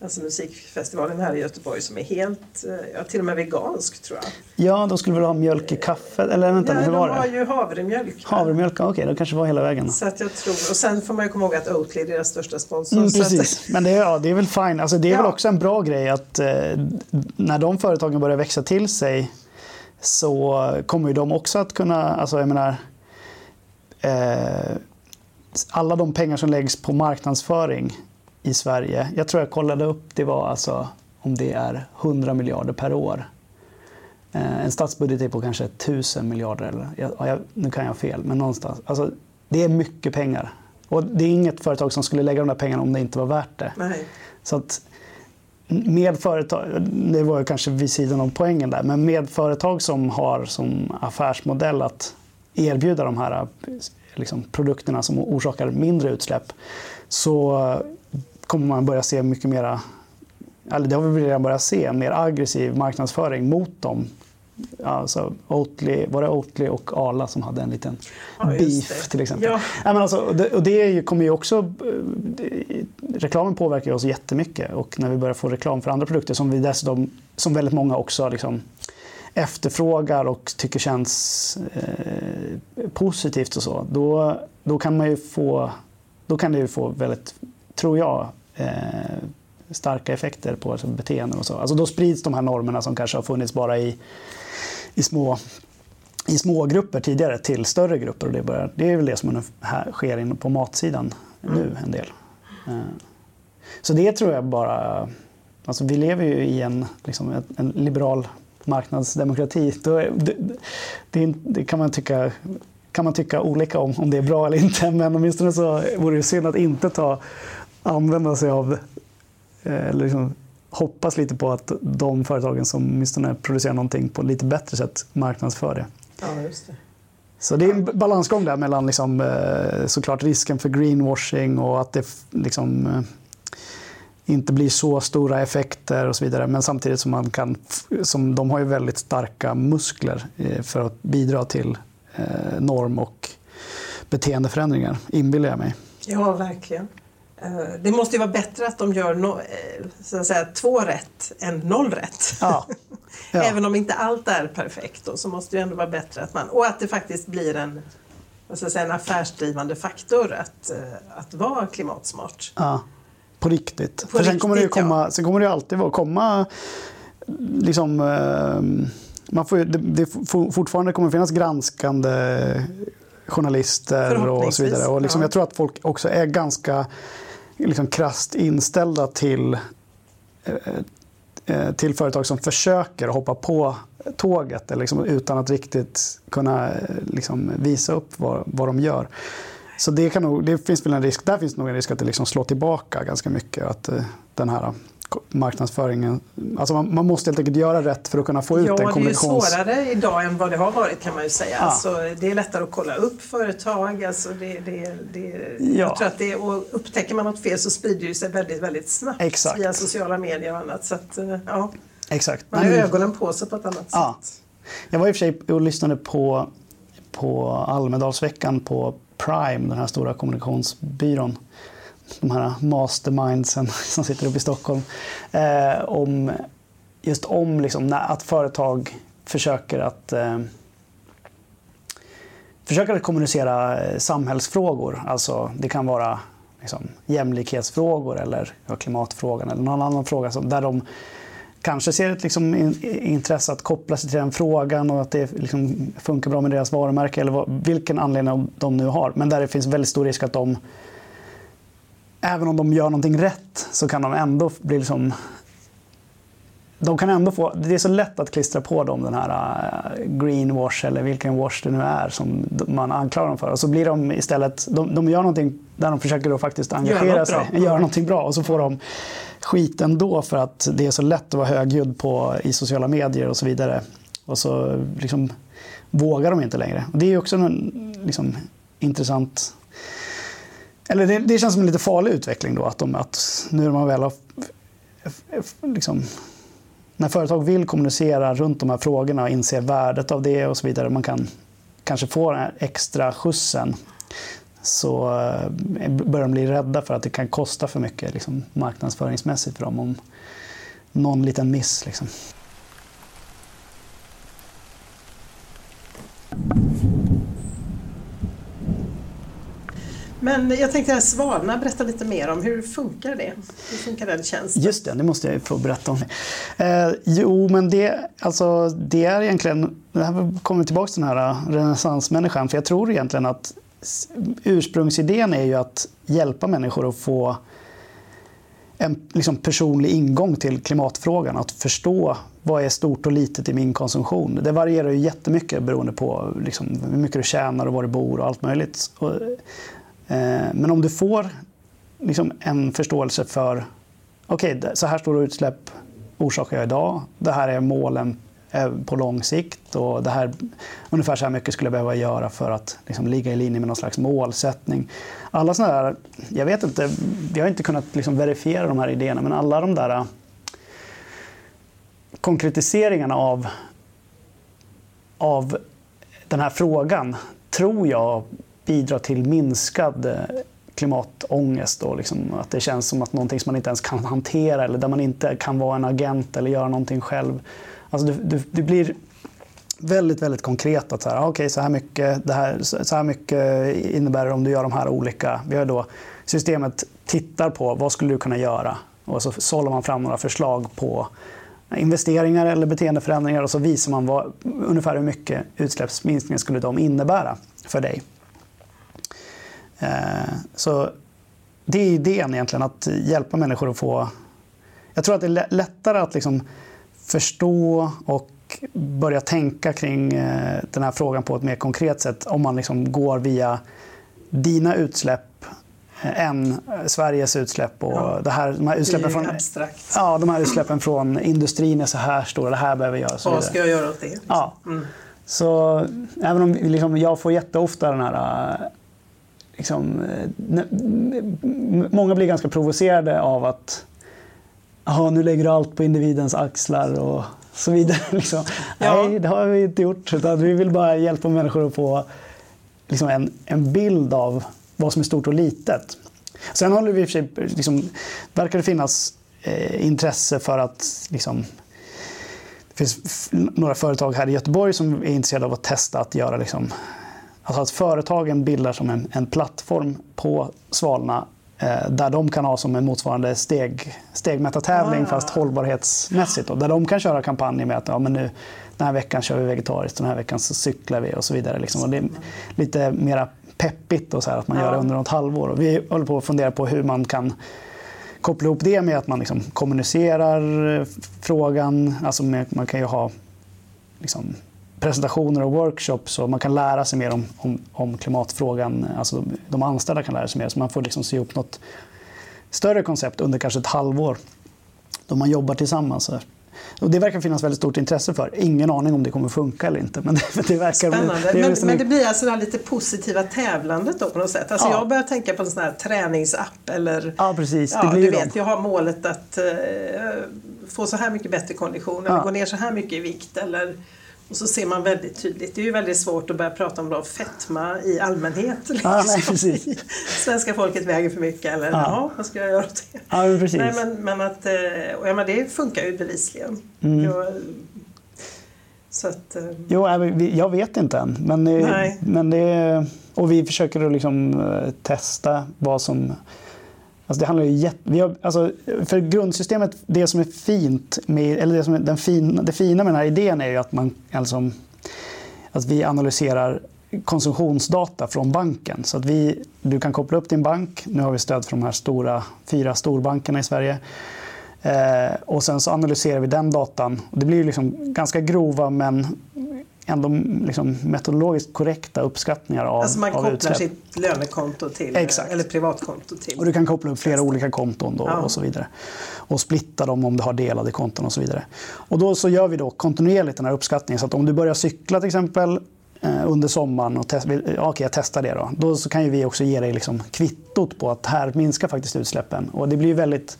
alltså musikfestivalen här i Göteborg som är helt, eh, ja, till och med vegansk tror jag. Ja, de skulle väl ha mjölk i kaffet? Eller vänta, ja, hur var de har ju havremjölk. Havremjölk, okej, okay, det kanske var hela vägen. Så att jag tror, och sen får man ju komma ihåg att Oatly är deras största sponsor. Mm, precis, att... men det, ja, det är väl fine. Alltså, det är ja. väl också en bra grej att eh, när de företagen börjar växa till sig så kommer ju de också att kunna, alltså jag menar, eh, alla de pengar som läggs på marknadsföring i Sverige. Jag tror jag kollade upp, det var alltså om det är 100 miljarder per år. Eh, en statsbudget är på kanske 1000 miljarder. Eller, jag, nu kan jag fel, men någonstans. Alltså, det är mycket pengar. Och det är inget företag som skulle lägga de där pengarna om det inte var värt det. Nej. Så att med företag, det var ju kanske vid sidan om poängen där, men med företag som har som affärsmodell att erbjuda de här liksom, produkterna som orsakar mindre utsläpp så kommer man börja se mycket mera, eller det har vi redan börjat se, mer aggressiv marknadsföring mot dem. Alltså Oatly, var det Oatly och Arla som hade en liten ja, beef till exempel? Ja. Ja, men alltså, och det kommer ju också, reklamen påverkar oss jättemycket och när vi börjar få reklam för andra produkter som vi dessutom, som väldigt många också liksom, efterfrågar och tycker känns eh, positivt och så, då, då kan man ju få då kan det ju få väldigt tror jag, eh, starka effekter på alltså, beteenden och så. Alltså då sprids de här normerna som kanske har funnits bara i, i små i små grupper tidigare till större grupper. Och det, börjar, det är väl det som här sker in på matsidan mm. nu en del. Eh, så det tror jag bara... Alltså vi lever ju i en, liksom, en liberal marknadsdemokrati. Det, det, det, kan man tycka kan man tycka olika om, om det är bra eller inte. Men åtminstone så vore det synd att inte ta använda sig av, eh, eller liksom hoppas lite på att de företagen som åtminstone producerar någonting på lite bättre sätt marknadsför det. Ja, just det. Så det är en balansgång där mellan liksom, eh, såklart risken för greenwashing och att det liksom, eh, inte blir så stora effekter och så vidare. Men samtidigt som man kan, som de har ju väldigt starka muskler för att bidra till norm och beteendeförändringar, inbillar jag mig. Ja, verkligen. Eh, det måste ju vara bättre att de gör no, eh, så att säga, två rätt än noll rätt. Ja. Ja. Även om inte allt är perfekt då, så måste det ändå vara bättre att man... Och att det faktiskt blir en, så säga, en affärsdrivande faktor att, eh, att vara klimatsmart. Ja, på riktigt. På För riktigt, sen kommer det ju komma, sen kommer det alltid vara, komma liksom, man får, det, det fortfarande kommer finnas granskande journalister och så vidare. Och liksom, ja. Jag tror att folk också är ganska liksom krasst inställda till, eh, eh, till företag som försöker hoppa på tåget liksom, utan att riktigt kunna liksom, visa upp vad, vad de gör. Så det, kan nog, det finns väl en risk, där finns nog en risk att det liksom slår tillbaka ganska mycket. Att eh, den här marknadsföringen, alltså man, man, måste helt enkelt göra rätt för att kunna få ut ja, en kommunikations... Ja, det är ju svårare idag än vad det har varit kan man ju säga. Ja. Alltså, det är lättare att kolla upp företag. Alltså det, det, det, ja. Jag tror att det, och upptäcker man något fel så sprider det sig väldigt, väldigt snabbt Exakt. via sociala medier och annat. Så att, eh, ja. Exakt. Man har ögonen på sig på ett annat ja. sätt. Jag var i och för sig och lyssnade på, på Almedalsveckan på Prime, den här stora kommunikationsbyrån. De här mastermindsen som sitter uppe i Stockholm. Eh, om, just om liksom, att företag försöker att eh, försöker att kommunicera eh, samhällsfrågor. Alltså, det kan vara liksom, jämlikhetsfrågor eller ja, klimatfrågan eller någon annan fråga som, där de kanske ser ett liksom, intresse att koppla sig till den frågan och att det liksom, funkar bra med deras varumärke eller vad, vilken anledning de nu har. Men där det finns väldigt stor risk att de, även om de gör någonting rätt, så kan de ändå bli liksom de kan ändå få, det är så lätt att klistra på dem den här uh, greenwash eller vilken wash det nu är som man anklagar dem för. Och så blir de istället, de, de gör någonting där de försöker då faktiskt engagera Gör sig, göra någonting bra och så får de skit ändå för att det är så lätt att vara högljudd på, i sociala medier och så vidare. Och så liksom, vågar de inte längre. Och det är också en liksom, intressant... Eller det, det, känns som en lite farlig utveckling då. Att, de, att nu när man väl har... Liksom, när företag vill kommunicera runt de här frågorna och inser värdet av det och så vidare. Man kan kanske få den här extra skjutsen så eh, börjar de bli rädda för att det kan kosta för mycket liksom, marknadsföringsmässigt för dem om någon liten miss. Liksom. Men jag tänkte att Svalna, berätta lite mer om hur funkar det? Hur funkar den tjänsten? Just det, det måste jag få berätta om. Eh, jo, men det, alltså, det är egentligen, det här kommer tillbaka till den här eh, renässansmänniskan, för jag tror egentligen att ursprungsidén är ju att hjälpa människor att få en liksom, personlig ingång till klimatfrågan. Att förstå vad är stort och litet i min konsumtion. Det varierar ju jättemycket beroende på liksom, hur mycket du tjänar och var du bor och allt möjligt. Och, Eh, men om du får liksom, en förståelse för okej, okay, så här stora utsläpp orsakar jag idag. Det här är målen eh, på lång sikt. Och det här, ungefär så här mycket skulle jag behöva göra för att liksom ligga i linje med någon slags målsättning. Alla sådana där, jag vet inte, vi har inte kunnat liksom verifiera de här idéerna, men alla de där eh, konkretiseringarna av, av den här frågan tror jag bidrar till minskad eh, klimatångest och liksom att det känns som att någonting som man inte ens kan hantera eller där man inte kan vara en agent eller göra någonting själv. Alltså det, det, det blir väldigt, väldigt konkret. att så här, ah, okay, så, här mycket, det här, så här mycket innebär det om du gör de här olika. Vi har då, systemet tittar på vad skulle du kunna göra och så sållar man fram några förslag på investeringar eller beteendeförändringar och så visar man vad, ungefär hur mycket utsläppsminskning skulle de innebära för dig. Eh, så det är idén egentligen, att hjälpa människor att få... Jag tror att det är lättare att liksom förstå och börja tänka kring eh, den här frågan på ett mer konkret sätt om man liksom går via dina utsläpp eh, än Sveriges utsläpp. Och ja. det här, de, här utsläppen från, abstrakt. ja, de här utsläppen från industrin är så här stora, det här behöver göras. Vad ska jag göra åt det? Ja. Mm. Så även om liksom, jag får jätteofta den här... Eh, liksom, många blir ganska provocerade av att nu lägger du allt på individens axlar och så vidare. Liksom. Ja. Nej, det har vi inte gjort. Utan vi vill bara hjälpa människor att få liksom, en, en bild av vad som är stort och litet. Sen håller vi i och för sig, liksom, verkar det finnas eh, intresse för att liksom, det finns några företag här i Göteborg som är intresserade av att testa att göra liksom, alltså att företagen bildar som en, en plattform på Svalna Eh, där de kan ha som en motsvarande steg, stegmätartävling ah. fast hållbarhetsmässigt. Då, där de kan köra kampanjer med att ja, men nu, den här veckan kör vi vegetariskt, den här veckan så cyklar vi och så vidare. Liksom. Och det är lite mera peppigt och så här, att man gör det under något halvår. Och vi håller på att fundera på hur man kan koppla ihop det med att man liksom kommunicerar frågan. Alltså med, man kan ju ha liksom, presentationer och workshops och man kan lära sig mer om, om, om klimatfrågan. Alltså de, de anställda kan lära sig mer. Så man får liksom se upp något större koncept under kanske ett halvår då man jobbar tillsammans. Och det verkar finnas väldigt stort intresse för. Ingen aning om det kommer funka eller inte. Men det, det verkar Spännande. Det, men, men, det blir alltså det här lite positiva tävlandet då på något sätt. Alltså ja. Jag börjar tänka på en sån här träningsapp eller... Ja precis, det ja, blir du vet, Jag har målet att uh, få så här mycket bättre kondition eller ja. gå ner så här mycket i vikt eller och så ser man väldigt tydligt, det är ju väldigt svårt att börja prata om då fetma i allmänhet. Liksom. Ja, nej, precis. Svenska folket väger för mycket eller ja. Jaha, vad ska jag göra åt det? Ja, men precis. Nej, men, men att, eh, och ja, men det funkar ju bevisligen. Mm. Jag, så att, eh, jo, jag vet inte än. Men, nej. men det, och vi försöker att liksom eh, testa vad som Alltså det handlar ju vi har, alltså för grundsystemet, det som är fint med, eller det, som är den fina, det fina med den här idén är ju att, man, alltså, att vi analyserar konsumtionsdata från banken. Så att vi, du kan koppla upp din bank. Nu har vi stöd från de här stora, fyra storbankerna i Sverige. Eh, och sen så analyserar vi den datan. Det blir liksom ganska grova men ändå liksom metodologiskt korrekta uppskattningar av Alltså man kopplar utsläpp. sitt lönekonto till, Exakt. eller privatkonto till. Och du kan koppla upp flera olika konton då ja. och så vidare. Och splitta dem om du har delade konton och så vidare. Och då så gör vi då kontinuerligt den här uppskattningen. Så att om du börjar cykla till exempel eh, under sommaren och test, okay, jag testar det då. Då så kan ju vi också ge dig liksom kvittot på att här minskar faktiskt utsläppen. Och det blir väldigt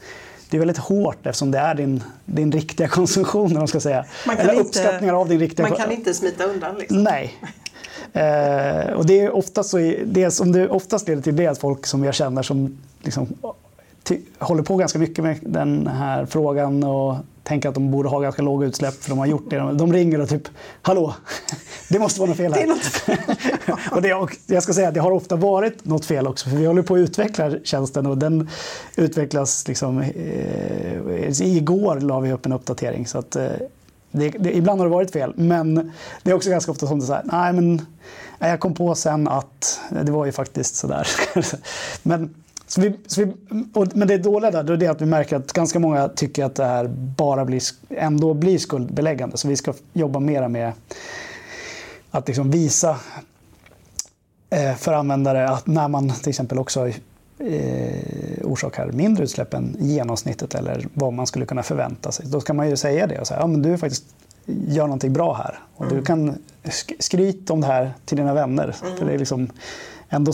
det är väldigt hårt eftersom det är din, din riktiga konsumtion. Man ska säga. Man Eller uppskattningar av din riktiga Man kan inte smita undan. Liksom. Nej. Eh, och det är oftast, så, det som det oftast leder till det är att folk som jag känner som liksom, håller på ganska mycket med den här frågan och tänker att de borde ha ganska låga utsläpp för de har gjort det. De ringer och typ “Hallå, det måste vara något fel här”. Något... och det, och jag ska säga att det har ofta varit något fel också för vi håller på att utveckla tjänsten och den utvecklas liksom... Eh, igår la vi upp en uppdatering så att eh, det, det, ibland har det varit fel men det är också ganska ofta som det är nej men jag kom på sen att det var ju faktiskt sådär. men så vi, så vi, och, men det dåliga där är det att vi märker att ganska många tycker att det här bara blir, ändå blir skuldbeläggande. Så vi ska jobba mera med att liksom visa eh, för användare att när man till exempel också eh, orsakar mindre utsläpp än genomsnittet eller vad man skulle kunna förvänta sig. Då kan man ju säga det och säga ja, men du faktiskt gör någonting bra här. Och mm. Du kan skryta om det här till dina vänner. Mm. För det är liksom, ändå,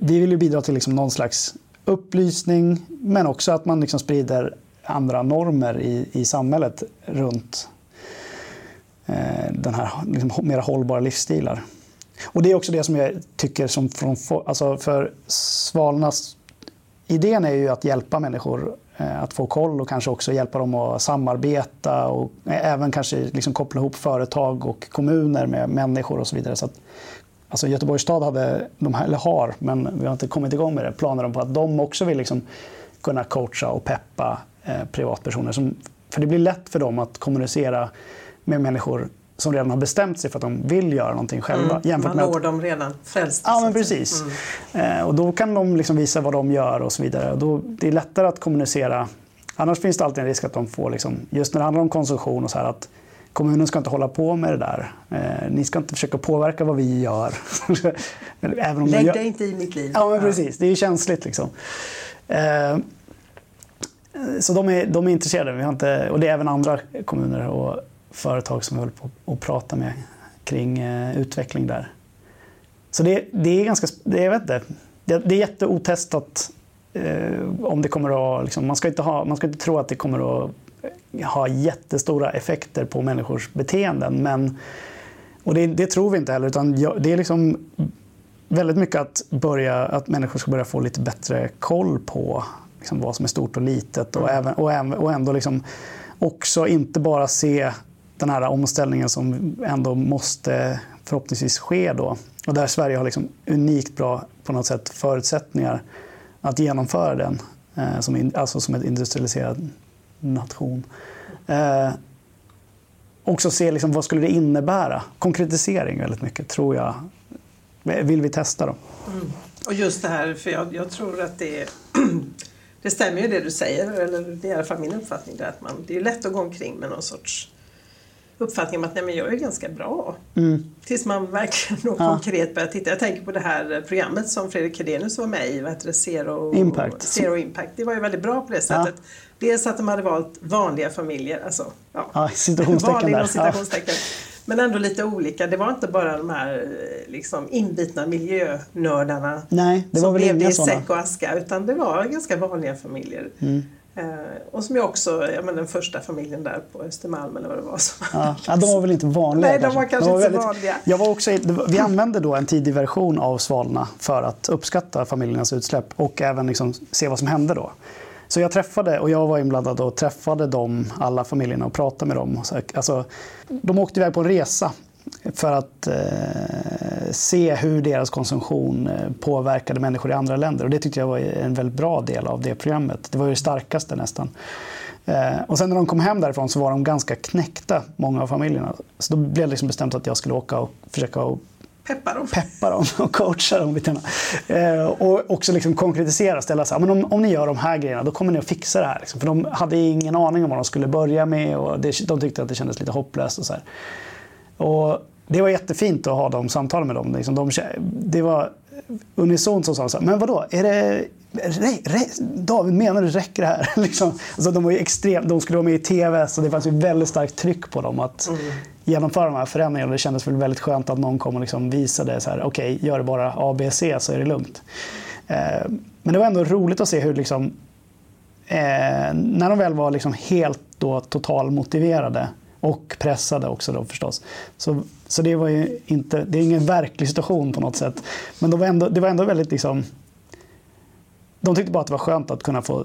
vi vill ju bidra till liksom någon slags upplysning men också att man liksom sprider andra normer i, i samhället runt eh, den här liksom, mer hållbara livsstilar. Och Det är också det som jag tycker som från, alltså för Svalnas idén är ju att hjälpa människor eh, att få koll och kanske också hjälpa dem att samarbeta och eh, även kanske liksom koppla ihop företag och kommuner med människor och så vidare. Så att Alltså Göteborgs stad hade, de här, eller har, men vi har inte kommit igång med det, planer på att de också vill liksom kunna coacha och peppa eh, privatpersoner. Som, för det blir lätt för dem att kommunicera med människor som redan har bestämt sig för att de vill göra någonting själva. Mm, man når dem redan frälst. Ja, men precis. Mm. Eh, och då kan de liksom visa vad de gör och så vidare. Och då, det är lättare att kommunicera. Annars finns det alltid en risk att de får, liksom, just när det handlar om konsumtion och så här, att kommunen ska inte hålla på med det där. Eh, ni ska inte försöka påverka vad vi gör. Även om Lägg gör... dig inte i mitt liv. Ja, men precis. Det är ju känsligt. Liksom. Eh, så de är, de är intresserade. Vi har inte, och det är även andra kommuner och företag som vi håller på att prata med kring eh, utveckling där. Så det, det är ganska... Det, jag vet inte, det, det är jätteotestat om det kommer att... Liksom, man, ska inte ha, man ska inte tro att det kommer att ha jättestora effekter på människors beteenden. Men, och det, det tror vi inte heller. Utan det är liksom väldigt mycket att, börja, att människor ska börja få lite bättre koll på liksom vad som är stort och litet. Och, även, och, och ändå liksom också inte bara se den här omställningen som ändå måste förhoppningsvis ske. Då. Och där Sverige har liksom unikt bra på något sätt förutsättningar att genomföra den. Eh, som, alltså som ett industrialiserad nation. Eh, också se liksom, vad skulle det innebära. Konkretisering väldigt mycket, tror jag. Vill vi testa då. Mm. Och just det här, för jag, jag tror att det det stämmer ju det du säger, eller det är i alla fall min uppfattning. Där, att man, det är lätt att gå omkring med någon sorts uppfattning om att nej, men jag är ganska bra. Mm. Tills man verkligen då Ja. konkret börjar titta. Jag tänker på det här programmet som Fredrik Hedenius var med i, vad heter det? Zero Impact. Zero Impact. Det var ju väldigt bra på det sättet. Dels att de hade valt vanliga familjer, alltså ja, Ja, citationstecken vanliga där. inom citationstecken. Men ändå lite olika. Det var inte bara de här liksom, inbitna miljönördarna Nej, det var som väl levde i säck och aska utan det var ganska vanliga familjer. Mm. Eh, och som jag också, ja, men den första familjen där på Östermalm eller vad det var. Som Ja, ja, de var väl inte vanliga Nej, de var kanske inte så vanliga. Jag var också, var- vi använde då en tidig version av Svalna för att uppskatta familjernas utsläpp och även liksom se vad som hände då. Så jag träffade, och jag var inblandad och träffade dem, alla familjerna och pratade med dem. Så, alltså, de åkte iväg på en resa för att eh, se hur deras konsumtion eh, påverkade människor i andra länder. Och det tyckte jag var en väldigt bra del av det programmet. Det var ju det starkaste nästan. Eh, och sen när de kom hem därifrån så var de ganska knäckta, många av familjerna. Så då blev det liksom bestämt att jag skulle åka och försöka och peppar dem. peppa dem och coacha dem lite. Eh, och också liksom konkretisera, ställa så här, men om, om ni gör de här grejerna då kommer ni att fixa det här. Liksom. För de hade ingen aning om vad de skulle börja med och det, de tyckte att det kändes lite hopplöst. Och så här. Och det var jättefint att ha de samtalen med dem. Liksom de, det var unisont som sa så här, men vadå, är det, re, re, David menar du räcker det här? liksom, alltså de, var ju extrem, de skulle vara med i TV så det fanns ju väldigt starkt tryck på dem att genomföra de här förändringarna. Det kändes väl väldigt skönt att någon kom och liksom visade så här, okej, gör det bara A, B, C så är det lugnt. Eh, men det var ändå roligt att se hur liksom, eh, när de väl var liksom helt då totalmotiverade och pressade också då förstås. Så, så det var ju inte, det är ingen verklig situation på något sätt. Men de var ändå, det var ändå väldigt liksom, de tyckte bara att det var skönt att kunna få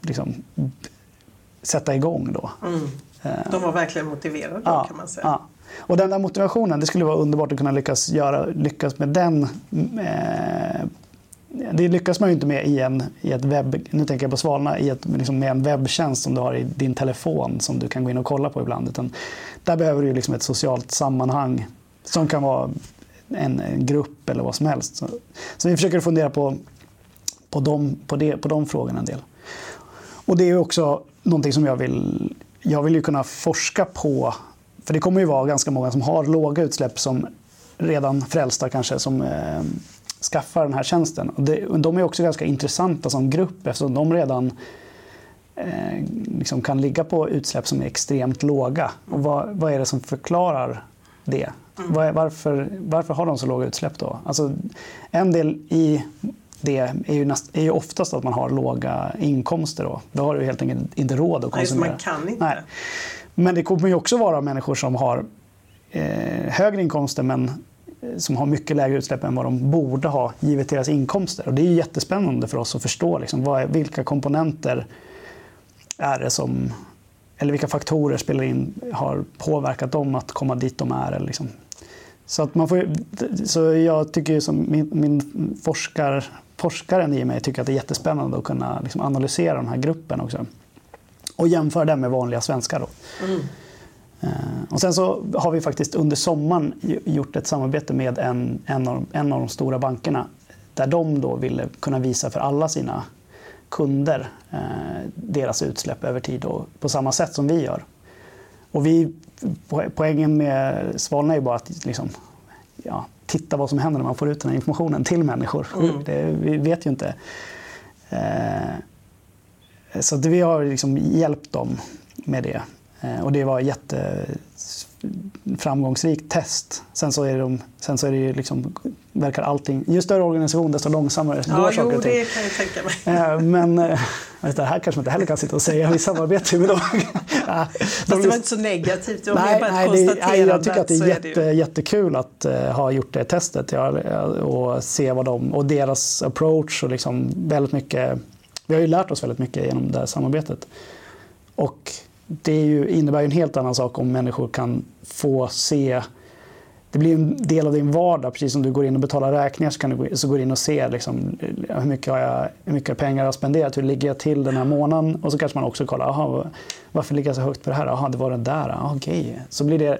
liksom, sätta igång då. Mm. De var verkligen motiverade då, kan man säga. Ja. Och den där motivationen, det skulle vara underbart att kunna lyckas, göra, lyckas med den. Eh, det lyckas man ju inte med i en, i ett webb, nu tänker jag på Svalna, i ett, liksom med en webbtjänst som du har i din telefon som du kan gå in och kolla på ibland. Utan där behöver du liksom ett socialt sammanhang som kan vara en, en grupp eller vad som helst. Så, så vi försöker fundera på, på, de, på, det, på de frågorna en del. Och det är också någonting som jag vill... Jag vill ju kunna forska på, för det kommer ju vara ganska många som har låga utsläpp som redan frälsta kanske, som eh, skaffar den här tjänsten. Och det, de är också ganska intressanta som grupp eftersom de redan eh, liksom kan ligga på utsläpp som är extremt låga. Och vad, vad är det som förklarar det? Vad är, varför, varför har de så låga utsläpp då? Alltså, en del i det är ju, näst, är ju oftast att man har låga inkomster. Då, då har du helt enkelt inte råd att Nej, konsumera. man kan inte. Nej. Men det kommer ju också vara människor som har eh, högre inkomster men som har mycket lägre utsläpp än vad de borde ha givet deras inkomster. Och det är jättespännande för oss att förstå liksom, vad är, vilka komponenter är det som eller vilka faktorer spelar in, har påverkat dem att komma dit de är. Eller liksom. Så, att man får, så jag tycker som min, min forskar, forskaren i mig tycker att det är jättespännande att kunna liksom analysera den här gruppen också. Och jämföra den med vanliga svenskar. Då. Mm. Eh, Och sen så har vi faktiskt under sommaren gjort ett samarbete med en, en, av, en av de stora bankerna där de då ville kunna visa för alla sina kunder eh, deras utsläpp över tid och på samma sätt som vi gör. Och vi, po- poängen med Svalna är ju bara att liksom, ja, titta vad som händer när man får ut den här informationen till människor. Mm. Det, vi vet ju inte. Eh, så vi har liksom hjälpt dem med det. Eh, Och det var ett jätteframgångsrikt test. Sen så är det, de, sen så är det ju liksom, verkar allting... Ju större organisation desto långsammare Ja, går saker och ting. det kan jag tänka mig. Eh, Men eh, du, det här kanske man inte heller kan sitta och säga. Vi samarbetar med dem. Ja, de Fast det var inte så negativt, det var Nej, bara ett nej, det, nej, jag tycker att det är det jätte, ju. jättekul att ha gjort det testet ja, och se vad de och deras approach och liksom väldigt mycket. Vi har ju lärt oss väldigt mycket genom det här samarbetet. Och det är ju, innebär ju en helt annan sak om människor kan få se det blir en del av din vardag, precis som du går in och betalar räkningar så, kan du så går du in och ser liksom, hur, mycket har jag, hur mycket pengar jag har spenderat, hur ligger jag till den här månaden och så kanske man också kollar, aha, varför ligger jag så högt på det här? Aha, det var den där, aha, okej. Så blir det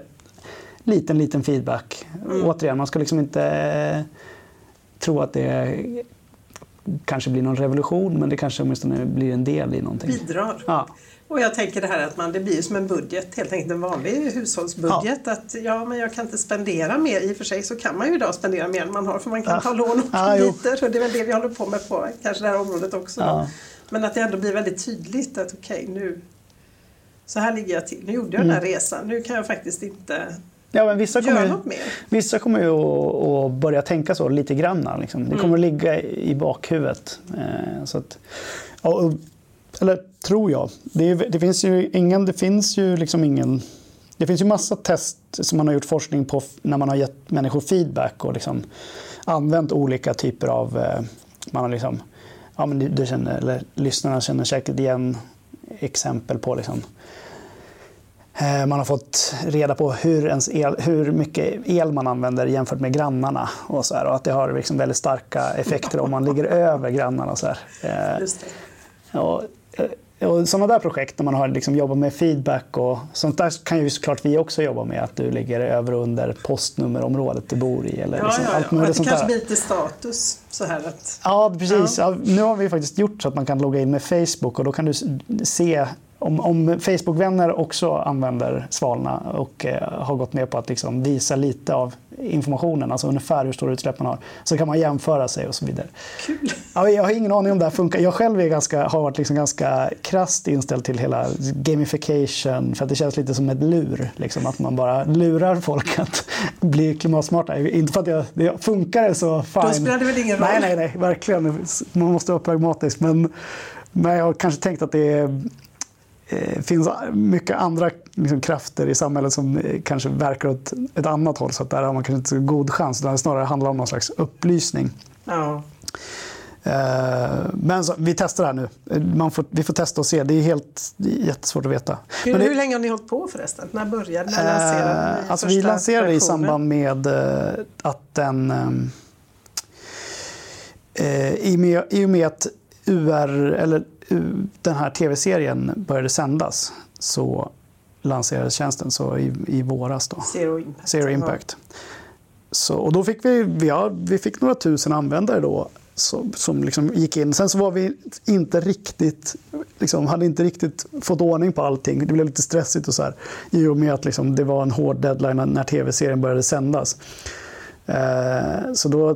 liten, liten feedback. Återigen, man ska liksom inte eh, tro att det kanske blir någon revolution, men det kanske åtminstone blir en del i någonting. Bidrar. Ja. Och jag tänker det här att man, det blir som en budget, helt enkelt en vanlig hushållsbudget. Ja. Att ja, men jag kan inte spendera mer. I och för sig så kan man ju idag spendera mer än man har för man kan ja. ta lån och ja, krediter. och det är väl det vi håller på med på kanske det här området också. Ja. Men att det ändå blir väldigt tydligt att okej okay, nu så här ligger jag till. Nu gjorde jag mm. den här mm. resan. Nu kan jag faktiskt inte Ja, men vissa kommer, ju, vissa kommer ju att, börja tänka så lite grann. Liksom. Det kommer mm. att ligga i bakhuvudet. Eh, så att, och, eller tror jag. Det, det, finns ju ingen, det finns ju liksom ingen... Det finns ju massa test som man har gjort forskning på när man har gett människor feedback och liksom använt olika typer av... Eh, man har liksom, ja, men du känner, eller lyssnarna känner säkert igen exempel på liksom, Eh, man har fått reda på hur, ens el, hur mycket el man använder jämfört med grannarna. Och, så här, och att det har liksom väldigt starka effekter om man ligger över grannarna. Och så här. Eh, och, och sådana där projekt när man har liksom jobbat med feedback och sånt där kan ju såklart vi också jobba med. Att du ligger över och under postnummerområdet du bor i. Eller ja, liksom ja, ja. Allt möjligt att det kanske blir lite status. Så här att... Ja, precis. Ja. nu har vi faktiskt gjort så att man kan logga in med Facebook och då kan du se om, om Facebook-vänner också använder Svalna och eh, har gått med på att liksom visa lite av informationen, alltså ungefär hur stora utsläpp man har, så kan man jämföra sig och så vidare. Kul! Ja, jag har ingen aning om det här funkar. Jag själv är ganska, har varit liksom ganska krasst inställd till hela gamification, för att det känns lite som ett lur. Liksom, att man bara lurar folk att bli klimatsmarta. Inte för att jag, det funkar så fine. Då spelar det väl ingen roll? Nej, nej, nej, verkligen. Man måste vara pragmatisk. Men, men jag har kanske tänkt att det är eh, finns mycket andra liksom, krafter i samhället som eh, kanske verkar åt ett annat håll. Så att där har man kanske inte så god chans. Det snarare handlar om någon slags upplysning. Ja. Eh, men så, vi testar det här nu. Man får, vi får testa och se. Det är helt det är jättesvårt att veta. Hur, det, hur länge har ni hållit på förresten? När började När lanserade ni alltså Vi lanserade versionen? i samband med eh, att den... Eh, i, med, I och med att UR, eller den här tv-serien började sändas så lanserades tjänsten så i, i våras. Då. Zero Impact. Zero impact. Så, och då fick vi, ja, vi fick några tusen användare då som, som liksom gick in. Sen så var vi inte riktigt, liksom, hade inte riktigt fått ordning på allting. Det blev lite stressigt och så här, i och med att liksom, det var en hård deadline när, när tv-serien började sändas. Eh, så då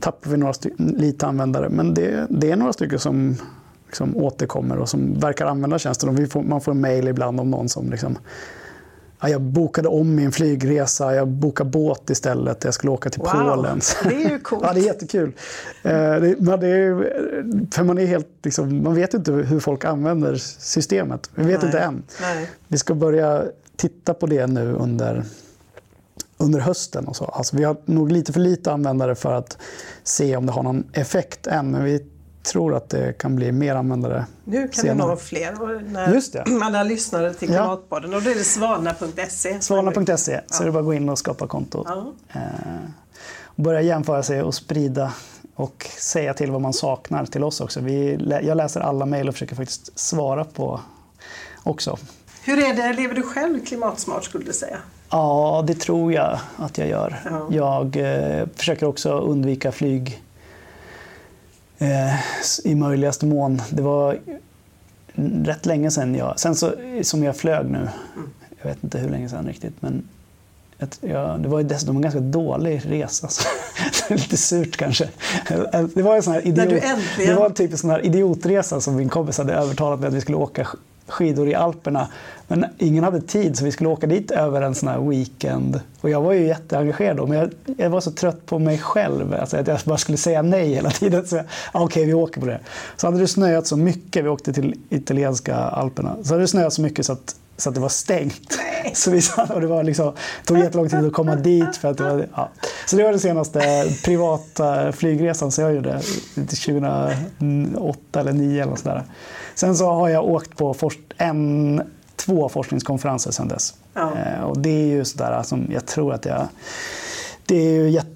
tappade vi några lite användare. Men det, det är några stycken som liksom återkommer och som verkar använda tjänsten. Får, man får en mail ibland om någon som liksom, ja, jag bokade om min flygresa, jag bokade båt istället, jag skulle åka till wow, Polen. Det är ju coolt. ja, det är jättekul. Eh, men det är, för man, är helt, liksom, man vet inte hur folk använder systemet. Vi vet Nej. inte än. Nej. Vi ska börja titta på det nu under under hösten. Och så. Alltså vi har nog lite för lite användare för att se om det har någon effekt än. Men vi tror att det kan bli mer användare Nu kan senare. det nå fler. Och när Just det. Alla lyssnare till Klimatpodden. Ja. Och då är det svalna.se. Svalna.se. Så ja. är det bara att gå in och skapa konto. Ja. Eh, börja jämföra sig och sprida och säga till vad man saknar till oss också. Vi, jag läser alla mejl och försöker faktiskt svara på också. Hur är det, lever du själv klimatsmart skulle du säga? Ja, det tror jag att jag gör. Ja. Jag eh, försöker också undvika flyg i möjligaste mån. Det var rätt länge sedan jag, sen så, som jag flög nu, jag vet inte hur länge sedan riktigt, men Ja, det var ju dessutom en ganska dålig resa. lite surt kanske. Det var en sån här idiot, det var typ en sån här idiotresa som min kompis hade övertalat mig att vi skulle åka skidor i Alperna. Men ingen hade tid så vi skulle åka dit över en sån här weekend. Och jag var ju jätteengagerad då, men jag, jag var så trött på mig själv. Alltså att jag bara skulle säga nej hela tiden. Så ah, okej, okay, vi åker på det. Så hade det snöat så mycket, vi åkte till italienska Alperna, så hade det snöat så mycket så att så att det var stängt. Så vi, och det var liksom, tog jättelång tid att komma dit. För att det var, ja. Så det var den senaste privata flygresan som jag gjorde 2008 eller 2009 eller sådär. Sen så har jag åkt på en, två forskningskonferenser sedan dess. Ja. Eh, och det är ju sådär som jag tror att jag... Det är ju jätte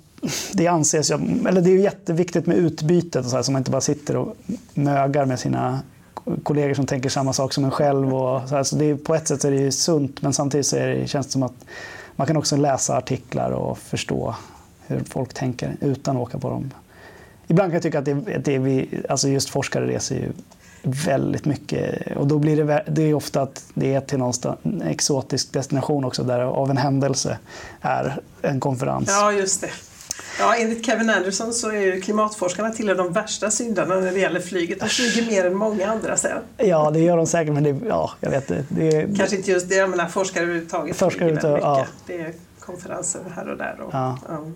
det anses eller det är jätteviktigt med utbytet, och så, här, så man inte bara sitter och mögar med sina kollegor som tänker samma sak som en själv. Och så här, så det är, på ett sätt är det sunt, men samtidigt så är det, känns det som att man kan också läsa artiklar och förstå hur folk tänker utan att åka på dem. ibland kan jag tycka att, det, det vi, alltså just forskare reser ju väldigt mycket. Och då blir det, det är ofta att det är till någon en exotisk destination också där av en händelse är en konferens. Ja, just det. Ja, enligt Kevin Anderson så är klimatforskarna tillhör de värsta syndarna när det gäller flyget. De flyger mer än många andra, säger Ja, det gör de säkert, men det, ja, jag vet det. det Kanske inte just det, jag menar forskare överhuvudtaget forskare mycket. Ja. Det är konferenser här och där. Och, ja. Ja.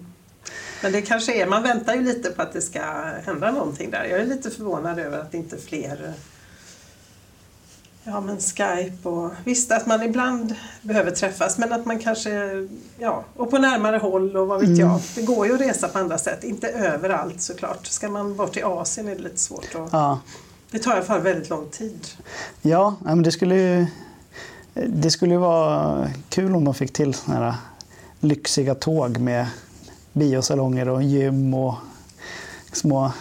Men det kanske är, man väntar ju lite på att det ska hända någonting där. Jag är lite förvånad över att inte fler Ja men Skype och visst att man ibland behöver träffas men att man kanske, ja, och på närmare håll och vad vet mm. jag. Det går ju att resa på andra sätt, inte överallt såklart. Ska man bort till Asien är det lite svårt. Och, ja. Det tar i alla fall väldigt lång tid. Ja, men det skulle ju det skulle vara kul om de fick till såna här lyxiga tåg med biosalonger och gym och små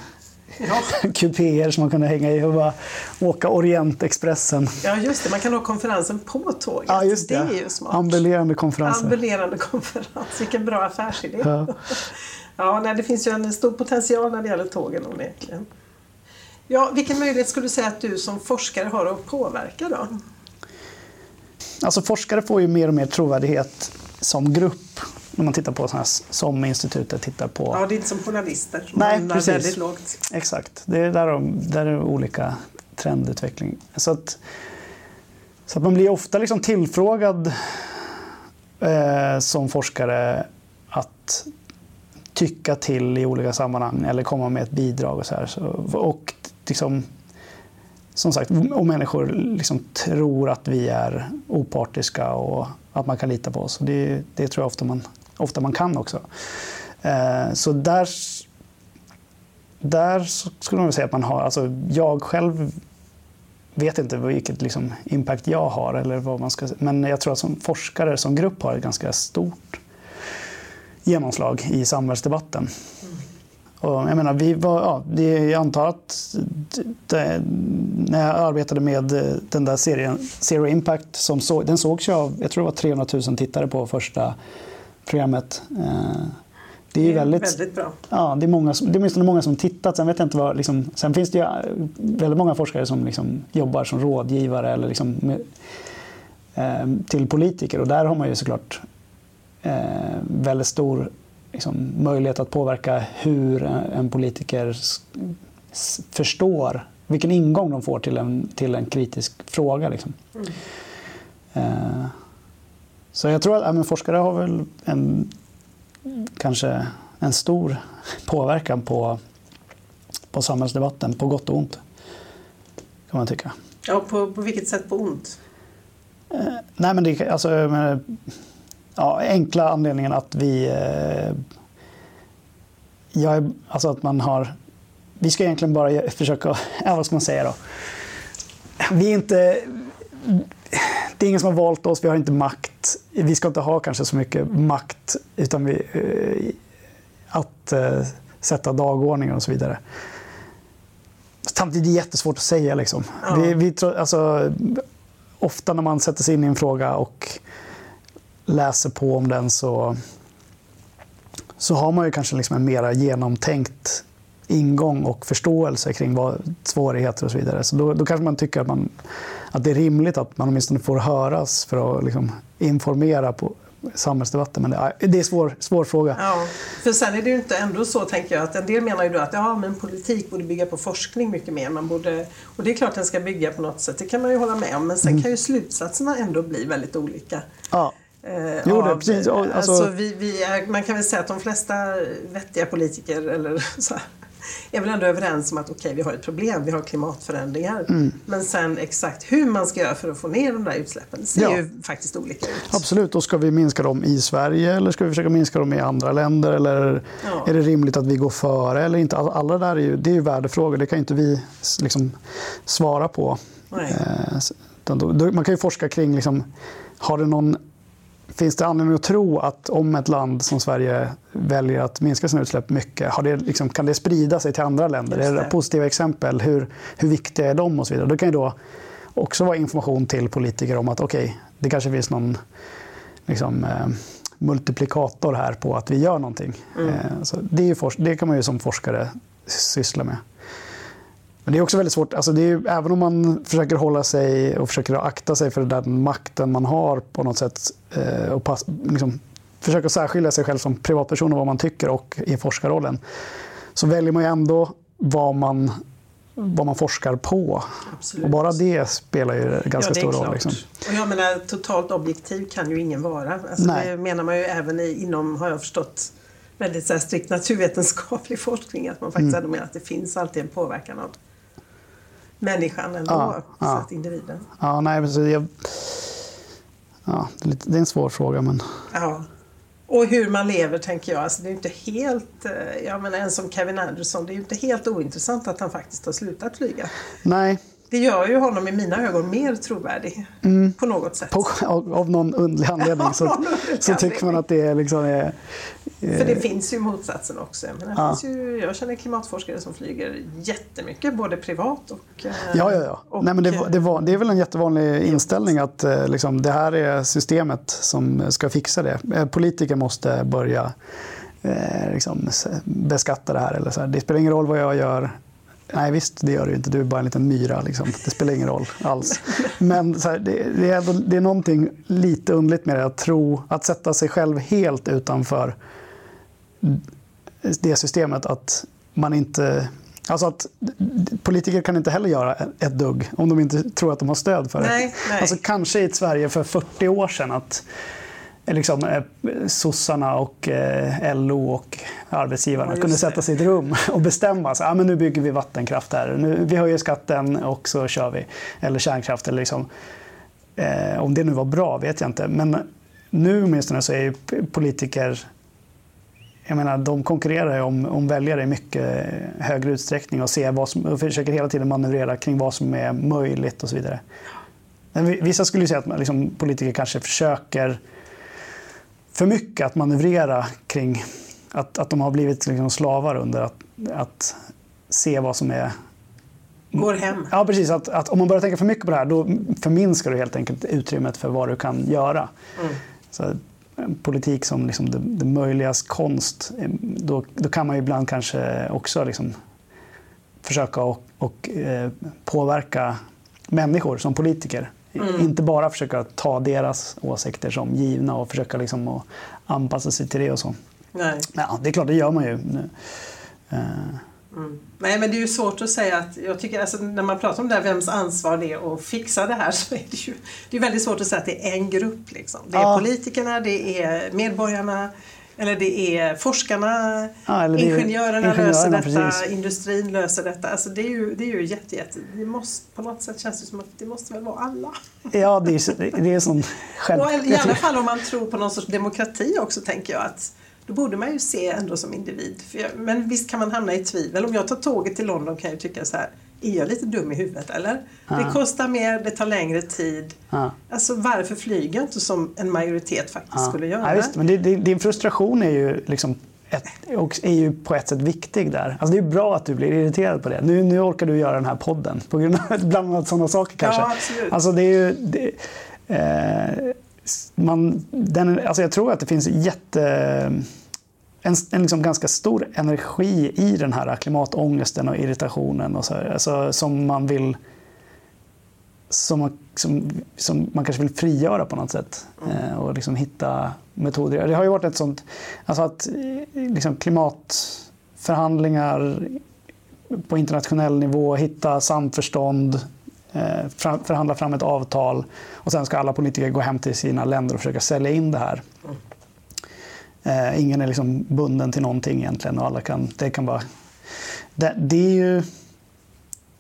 ja. kupéer som man kunde hänga i och bara åka Orientexpressen. Ja, just det. Man kan ha konferensen på tåget. Ja, just det. det är ju smart. Ambulerande konferenser. Ambulerande konferens. Vilken bra affärsidé. Ja. ja, nej, det finns ju en stor potential när det gäller tågen onekligen. Ja, vilken möjlighet skulle du säga att du som forskare har att påverka då? Alltså forskare får ju mer och mer trovärdighet som grupp när man tittar på sådana som institutet tittar på. Ja, det är inte som journalister. Nej, precis. Väldigt lågt. Exakt. Det är där, de, där är olika trendutveckling. Så att, så att man blir ofta liksom tillfrågad eh, som forskare att tycka till i olika sammanhang eller komma med ett bidrag. Och så här. Så, och liksom, som sagt, om människor liksom tror att vi är opartiska och att man kan lita på oss. Det, det tror jag ofta man ofta man kan också. Eh, så där, där skulle man säga att man har, alltså jag själv vet inte vilket liksom impact jag har, eller vad man ska, men jag tror att som forskare som grupp har ett ganska stort genomslag i samhällsdebatten. Och jag, menar, vi var, ja, det, jag antar att det, när jag arbetade med den där serien Zero Impact, som så, den sågs ju av jag tror det var 300 000 tittare på första programmet. Eh, det är, det är väldigt, väldigt, bra. Ja, det är, många, det är åtminstone många som tittat. Sen, vet jag inte vad, liksom, sen finns det ju eh, väldigt många forskare som liksom jobbar som rådgivare eller liksom med, eh, till politiker. Och där har man ju såklart eh, väldigt stor liksom, möjlighet att påverka hur en politiker förstår vilken ingång de får till en, till en kritisk fråga. Liksom. Mm. Eh, så jag tror att ja, forskare har väl en, kanske en stor påverkan på, på samhällsdebatten, på gott och ont. Kan man tycka. Ja, på, på vilket sätt på ont? Eh, nej, men det, alltså, men, ja, enkla anledningen att vi... Eh, jag, alltså att man har... Vi ska egentligen bara försöka... Ja, vad ska man säga då? Vi är inte det är ingen som har valt oss, vi har inte makt. Vi ska inte ha kanske så mycket makt utan vi, eh, att eh, sätta dagordningen och så vidare. Samtidigt är det jättesvårt att säga. Liksom. Ja. Vi, vi, alltså, ofta när man sätter sig in i en fråga och läser på om den så, så har man ju kanske liksom en mer genomtänkt ingång och förståelse kring vad, svårigheter och så vidare. Så då, då kanske man tycker att, man, att det är rimligt att man åtminstone får höras för att liksom informera på samhällsdebatten. Men det det är en svår, svår fråga. Ja, för sen är det ju inte ändå så, tänker jag, att en del menar ju då att ja, men politik borde bygga på forskning mycket mer. Man borde, och det är klart att den ska bygga på något sätt, det kan man ju hålla med om. Men sen mm. kan ju slutsatserna ändå bli väldigt olika. Ja. Eh, jo, det, precis. Alltså, alltså vi, vi är, man kan väl säga att de flesta vettiga politiker eller så här, är väl ändå överens om att okej, okay, vi har ett problem, vi har klimatförändringar. Mm. Men sen exakt hur man ska göra för att få ner de där utsläppen ser ja. ju faktiskt olika ut. Absolut, och ska vi minska dem i Sverige eller ska vi försöka minska dem i andra länder? Eller ja. är det rimligt att vi går före eller inte? Alla där är ju, det är ju värdefrågor, det kan inte vi liksom svara på. Eh, man kan ju forska kring, liksom, har det någon Finns det anledning att tro att om ett land som Sverige väljer att minska sina utsläpp mycket, det, liksom, kan det sprida sig till andra länder? Det. Är det positiva exempel? Hur, hur viktiga är de? och så vidare. Det kan ju då också vara information till politiker om att okej, okay, det kanske finns någon liksom, eh, multiplikator här på att vi gör någonting. Mm. Eh, så det, det, kan man ju som forskare sysslar med. Men det är också väldigt svårt, alltså det är, även om man försöker hålla sig och försöker akta sig för den makten man har på något sätt eh, och pass, liksom, försöka särskilja sig själv som privatperson och vad man tycker och i forskarrollen så väljer man ju ändå vad man, vad man forskar på. Absolut. Och bara det spelar ju ganska ja, stor roll. Liksom. Och jag menar, totalt objektiv kan ju ingen vara. Alltså, det menar man ju även inom, har jag förstått, väldigt så här, strikt naturvetenskaplig forskning. Att man faktiskt Mm. menar att det finns alltid en påverkan av människan ändå. Ja, så ja. individen. Ja, nej, precis. Jag, ja, det, är en svår fråga, men Ja. Och hur man lever tänker jag. Alltså, det är inte helt, eh, jag menar en som Kevin Anderson, det är ju inte helt ointressant att han faktiskt har slutat flyga. nej. Det gör ju honom i mina ögon mer trovärdig på något sätt. På, av, av någon underlig anledning så, så tycker man att det är liksom... Är, För det finns ju motsatsen också. Det Ja. finns ju, jag känner klimatforskare som flyger jättemycket, både privat och... eh, Ja, ja, ja. och, Nej, men det, eh, det, var, det är väl en jättevanlig inställning att eh, liksom, det här är systemet som ska fixa det. Eh, Politiker måste börja eh, liksom, beskatta det här. Eller så här. Det spelar ingen roll vad jag gör. Nej visst, det gör ju inte. Du är bara en liten myra. Liksom. Det spelar ingen roll alls. Men här, det, det, är, det är någonting lite underligt med det. Att tro, att sätta sig själv helt utanför det systemet. Att man inte... Alltså att politiker kan inte heller göra ett dugg om de inte tror att de har stöd för det. Nej, nej. Alltså kanske i ett Sverige för 40 år sedan att eh, liksom, eh, sossarna och eh, LO och arbetsgivarna Ja, kunde sätta sig i ett rum och bestämma sig. Ah, men nu bygger vi vattenkraft här. Nu, vi höjer skatten och så kör vi. Eller kärnkraft. Eller liksom. eh, om det nu var bra vet jag inte. Men nu åtminstone så är ju politiker jag menar, de konkurrerar ju om, om väljare i mycket högre utsträckning och, ser vad som, och försöker hela tiden manövrera kring vad som är möjligt och så vidare. Men vi- vissa skulle ju säga att man, liksom, politiker kanske försöker för mycket att manövrera kring att, att de har blivit liksom slavar under att, att se vad som är Går hem. Ja, precis. Att, att om man börjar tänka för mycket på det här då förminskar du helt enkelt utrymmet för vad du kan göra. Mm. Så, politik som liksom det, det möjligas konst, då, då kan man ju ibland kanske också liksom försöka och, och, eh, påverka människor som politiker. Mm. Inte bara försöka ta deras åsikter som givna och försöka liksom att anpassa sig till det och så. Nej. Ja, det är klart, det gör man ju. nu. Eh, Mm. Nej, men det är ju svårt att säga att jag tycker alltså, när man pratar om det här, vems ansvar det är att fixa det här så är det ju det är väldigt svårt att säga att det är en grupp. Liksom. Det är Ja. politikerna, det är medborgarna, eller det är forskarna, Ja, det ingenjörerna, ingenjörerna, löser detta, precis. industrin löser detta. Alltså, det är ju, det är ju jätte, jätte, det måste, på något sätt känns det som att det måste väl vara alla. Ja, det är, det är sån själv... I alla fall om man tror på någon sorts demokrati också tänker jag att då borde man ju se ändå som individ. Jag, men visst kan man hamna i tvivel. Om jag tar tåget till London kan jag tycka så här, är jag lite dum i huvudet eller? Det kostar mer, det tar längre tid. Ja. Alltså varför flyger jag inte som en majoritet faktiskt Ja. skulle göra? Ja, visst, men det, det, din frustration är ju, liksom ett, och är ju på ett sätt viktig där. Alltså det är bra att du blir irriterad på det. Nu, nu orkar du göra den här podden på grund av bland annat sådana saker kanske. Ja, absolut. Alltså det är ju... Det, eh, man, den, alltså jag tror att det finns jätte... En, en liksom ganska stor energi i den här klimatångesten och irritationen och så här, alltså, som man vill som man, som, som man kanske vill frigöra på något sätt eh, och liksom hitta metoder. Det har ju varit ett sånt, alltså att eh, liksom klimatförhandlingar på internationell nivå, hitta samförstånd, eh, förhandla fram ett avtal och sen ska alla politiker gå hem till sina länder och försöka sälja in det här. Eh, ingen är liksom bunden till någonting egentligen och alla kan, det kan bara... Det, det är ju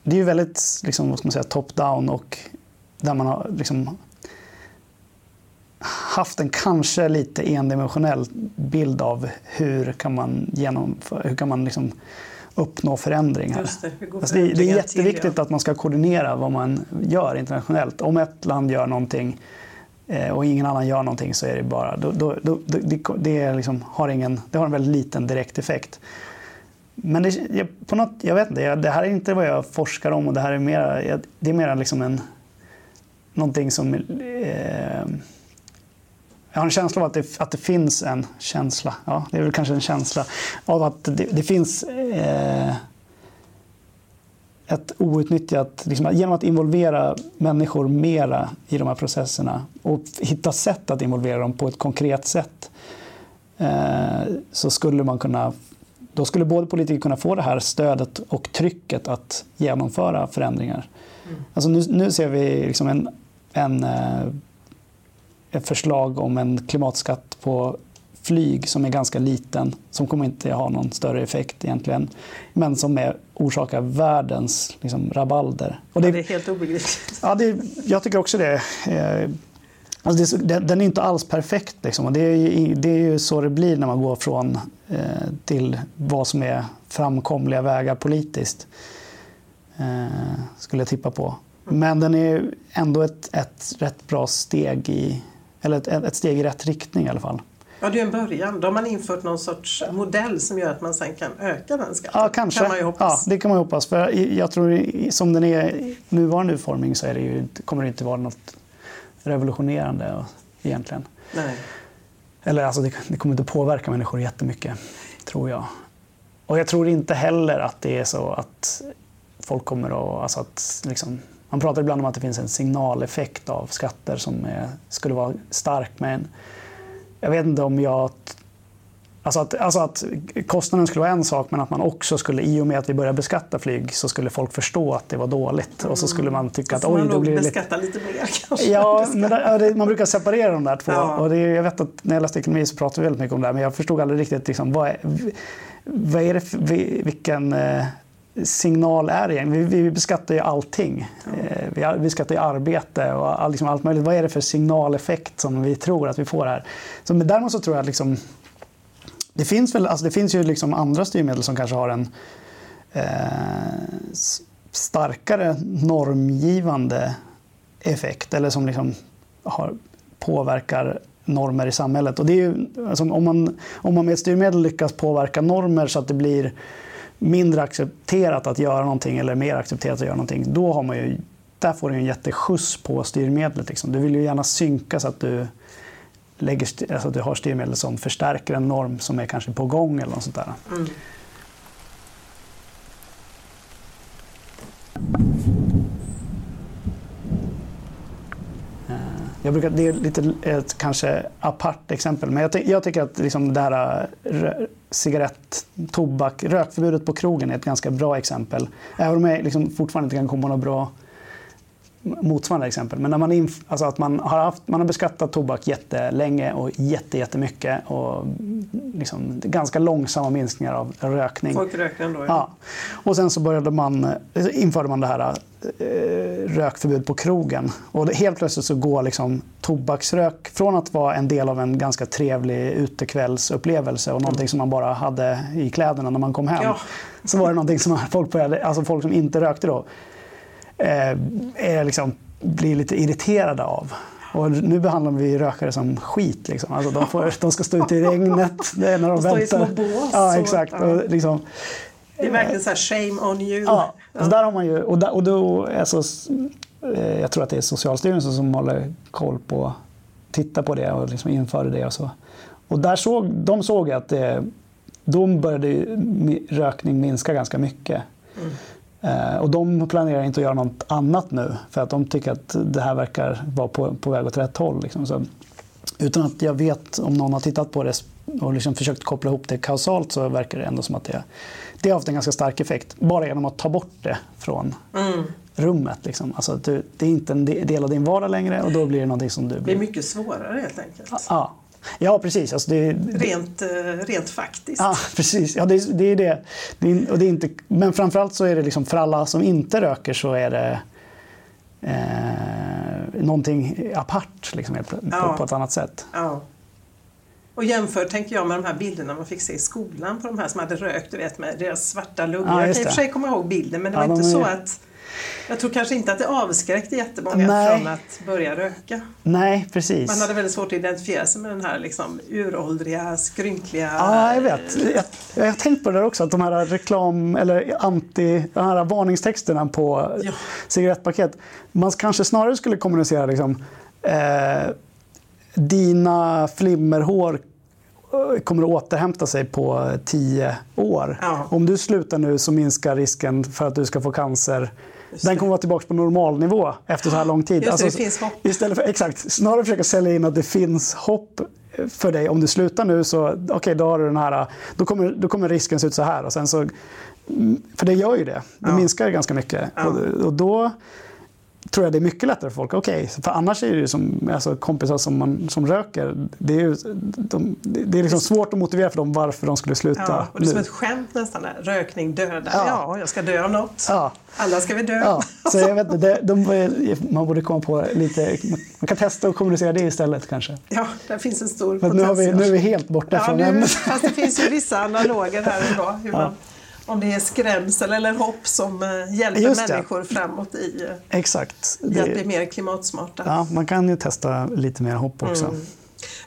det är ju väldigt liksom, vad ska man säga, top-down och där man har liksom haft en kanske lite endimensionell bild av hur kan man, genomföra, hur kan man liksom uppnå förändringar. Det, Alltså det, det är jätteviktigt till, att man ska koordinera vad man gör internationellt. Om ett land gör någonting eh, och ingen annan gör någonting så är det bara... Då, då, då, det, det, liksom, har ingen, det har en väldigt liten direkt effekt. Men det, jag, på något, jag vet inte, det här är inte vad jag forskar om och det här är mer, jag, det är mer liksom en, någonting som... Eh, jag har en känsla av att det, att det finns en känsla, ja det är väl kanske en känsla, av att det, det finns eh, ett outnyttjat... Liksom, genom att involvera människor mera i de här processerna och hitta sätt att involvera dem på ett konkret sätt eh, så skulle man kunna... Då skulle både politiker kunna få det här stödet och trycket att genomföra förändringar. Mm. Alltså nu, nu ser vi liksom en, en, eh, ett förslag om en klimatskatt på flyg som är ganska liten, som kommer inte ha någon större effekt egentligen, men som är, orsakar världens liksom, rabalder. Och det, ja, det är helt obegripligt. Ja, det, jag tycker också det. Eh, alltså det, den är inte alls perfekt. Liksom. Och det, är, det är ju så det blir när man går från eh, till vad som är framkomliga vägar politiskt. Eh, skulle jag tippa på. Men den är ändå ett, ett rätt bra steg i, eller ett, ett steg i rätt riktning i alla fall. Ja, det är en början. Då har man infört någon sorts modell som gör att man sen kan öka den skatten. Ja, kanske. Kan man ju hoppas. Ja, det kan man hoppas. För jag tror som den är nuvarande utformning så är det ju, kommer det inte vara något revolutionerande egentligen. Nej. Eller alltså, det, det kommer inte påverka människor jättemycket, tror jag. Och jag tror inte heller att det är så att folk kommer att... Alltså att liksom, man pratar ibland om att det finns en signaleffekt av skatter som är, skulle vara stark. Men jag vet inte om jag... Alltså att, alltså att kostnaden skulle vara en sak, men att man också skulle, i och med att vi börjar beskatta flyg, så skulle folk förstå att det var dåligt. Och så skulle man tycka att oj, då blir det beskatta lite mer kanske. Ja, men det, man brukar separera de där två. Ja. Och det, jag vet att när jag läste ekonomi så pratade vi väldigt mycket om det här, men jag förstod aldrig riktigt liksom, vad, är, vad är det vilken eh, signal är egentligen? Vi, vi beskattar ju allting. Mm. Vi beskattar ju arbete och all, liksom allt möjligt. Vad är det för signaleffekt som vi tror att vi får här? Så, men däremot så tror jag att liksom, det, finns väl, alltså det finns ju liksom andra styrmedel som kanske har en eh, starkare normgivande effekt eller som liksom har, påverkar normer i samhället. Och det är ju, alltså, om, man, om man med ett styrmedel lyckas påverka normer så att det blir mindre accepterat att göra någonting eller mer accepterat att göra någonting, då har man ju, där får du en jätteskjuts på styrmedlet. Liksom. Du vill ju gärna synka så att du, lägger, alltså att du har styrmedel som förstärker en norm som är kanske på gång eller något sånt där. Mm. Jag brukar, det är lite ett kanske apart exempel, men jag, jag tycker att liksom det här cigarett, tobak, rökförbudet på krogen är ett ganska bra exempel. Även om jag liksom fortfarande inte kan komma på några bra motsvarande exempel. Men när man, alltså att man, har haft, man har beskattat tobak jättelänge och jätte, jättemycket och liksom ganska långsamma minskningar av rökning. Folk röker ändå? Ja. ja. Och sen så började man, införde man det här eh, rökförbud på krogen. Och helt plötsligt så går liksom tobaksrök från att vara en del av en ganska trevlig utekvällsupplevelse och någonting som man bara hade i kläderna när man kom hem. Ja. Så var det någonting som folk, började, alltså folk som inte rökte då är liksom, blir lite irriterade av. Och nu behandlar vi rökare som skit. Liksom. Alltså de, får, de ska stå ute i regnet. Det är när de, de står i små bås. Ja, exakt. Och, liksom, det är verkligen så här, shame on you. Ja, alltså där har man ju, och, där, och då, alltså, eh, jag tror att det är Socialstyrelsen som håller koll på, tittar på det och liksom inför det. Och så. Och där såg, de såg att det, då började rökning minska ganska mycket. Mm. Eh, och de planerar inte att göra något annat nu för att de tycker att det här verkar vara på, på väg åt rätt håll. Liksom. Så, utan att jag vet om någon har tittat på det och liksom försökt koppla ihop det kausalt så verkar det ändå som att det, det har haft en ganska stark effekt. Bara genom att ta bort det från mm. rummet. Liksom. Alltså, du, det är inte en del av din vardag längre och då blir det någonting som du... Blir... Det är mycket svårare helt enkelt. Ja, Ja, precis. Alltså det, rent, eh, rent faktiskt. Ja, precis. Ja, det, det är det. det är, och det är inte, men framförallt så är det liksom för alla som inte röker så är det eh, någonting apart liksom, på, ja. på, ett annat sätt. Ja. Och jämför, tänker jag, med de här bilderna man fick se i skolan på de här som hade rökt, du vet, med deras svarta lungor. Ja, jag kan i och för sig komma ihåg bilden, men det var inte så att jag tror kanske inte att det avskräckte jättemånga Nej. från att börja röka. Nej, precis. Man hade väldigt svårt att identifiera sig med den här liksom, uråldriga, skrynkliga... Ja, jag vet. Jag, har tänkt på det där också, att de här reklam eller anti, de här varningstexterna på ja. cigarettpaket. Man kanske snarare skulle kommunicera liksom, eh, dina flimmerhår kommer att återhämta sig på tio år. Ja. Om du slutar nu så minskar risken för att du ska få cancer. Den kommer vara tillbaka på normalnivå efter så här lång tid. Alltså, Just det, det finns hopp. Istället för, exakt, snarare försöka sälja in att det finns hopp för dig. Om du slutar nu så okay, då, har du den här, då, kommer, då kommer risken se ut så här. Och sen så, mm, för det gör ju det. Det Ja. minskar ganska mycket. Ja. Och, och då tror jag det är mycket lättare för folk. Okej, för annars är det ju som alltså, kompisar som, man, som röker. Det är, ju, de, det är liksom svårt att motivera för dem varför de skulle sluta Ja, och det är som ett skämt nästan. Där. Rökning dödar. Ja. Ja. jag ska dö av något. Ja. Alla ska vi dö. Ja, så jag vet, det, de, man borde komma på lite... Man kan testa att kommunicera det istället kanske. Ja, där finns en stor Men nu, har vi, potential. nu är vi helt borta Ja, från nu, ämnet. fast det finns ju vissa analoger här ändå. Hur Ja. man, om det är skrämsel eller hopp som eh, hjälper människor framåt i, eh, Exakt. i att bli mer klimatsmarta. ja, man kan ju testa lite mer hopp också. Mm.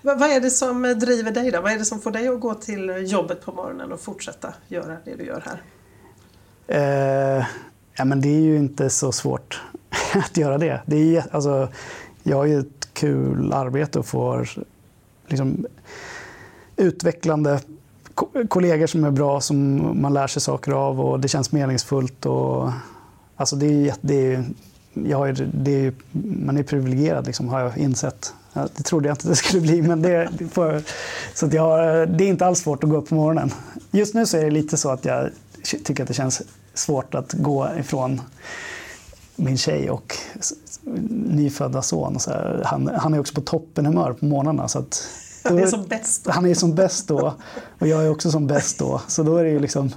Vad, är det som eh, driver dig då? Vad är det som får dig att gå till jobbet på morgonen och fortsätta göra det du gör här? Eh, ja, men det är ju inte så svårt att göra det. det är, alltså, jag har ju ett kul arbete och får liksom, utvecklande kollegor som är bra, som man lär sig saker av och det känns meningsfullt. Och, alltså, det är, ju det är, ju- jag har det är, man är privilegierad liksom, har jag insett. Det trodde jag inte det skulle bli, men det, för, så att jag, det är inte alls svårt att gå upp på morgonen. Just nu så är det lite så att jag tycker att det känns svårt att gå ifrån min tjej och nyfödda son. Och så här. Han, han är också på toppenhumör på morgnarna. Så att, det är som bäst då. han är som bäst då och jag är också som bäst då. Så då är det ju liksom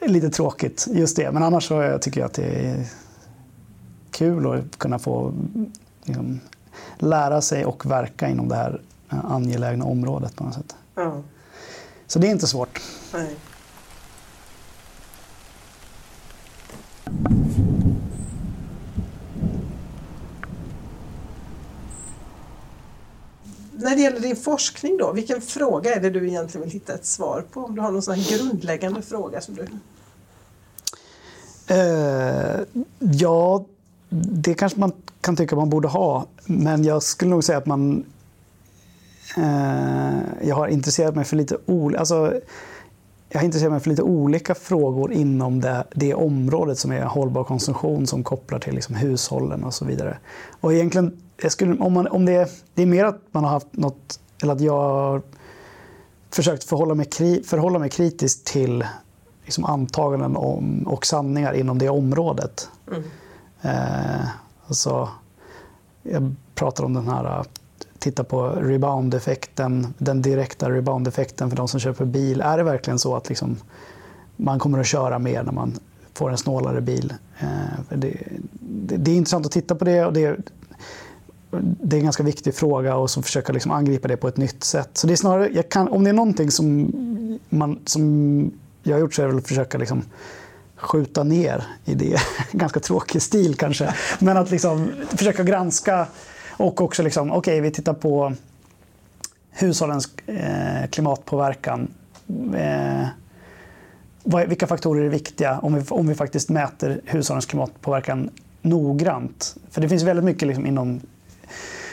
lite tråkigt just det. Men annars så tycker jag att det är kul att kunna få liksom, lära sig och verka inom det här eh, angelägna området på något sätt. Ja, Så det är inte svårt. nej. När det gäller din forskning då, vilken fråga är det du egentligen vill hitta ett svar på? Om du har någon sån här grundläggande fråga som du... Uh, ja, det kanske man kan tycka man borde ha. Men jag skulle nog säga att man... Uh, jag har intresserat mig för lite olika... Alltså, jag har intresserat mig för lite olika frågor inom det, det området som är hållbar konsumtion som kopplar till liksom hushållen och så vidare. Och egentligen, skulle, om, man, om det, det är mer att man har haft något, eller att jag har försökt förhålla mig, kri, förhålla mig kritiskt till liksom antaganden om, och sanningar inom det området. Mm. Eh, alltså, jag pratar om den här, titta på rebound-effekten, den direkta rebound-effekten för de som köper bil. Är det verkligen så att liksom, man kommer att köra mer när man får en snålare bil? Eh, det, det, det är intressant att titta på det och det, det är en ganska viktig fråga och så försöka liksom angripa det på ett nytt sätt. Så det är snarare, jag kan, om det är någonting som, man, som jag har gjort så är det väl att försöka liksom skjuta ner i det. Ganska tråkig stil kanske. Men att liksom försöka granska och också liksom, okej vi tittar på hushållens eh, klimatpåverkan. Eh, vad, vilka faktorer är viktiga om vi, om vi faktiskt mäter hushållens klimatpåverkan noggrant? För det finns väldigt mycket liksom inom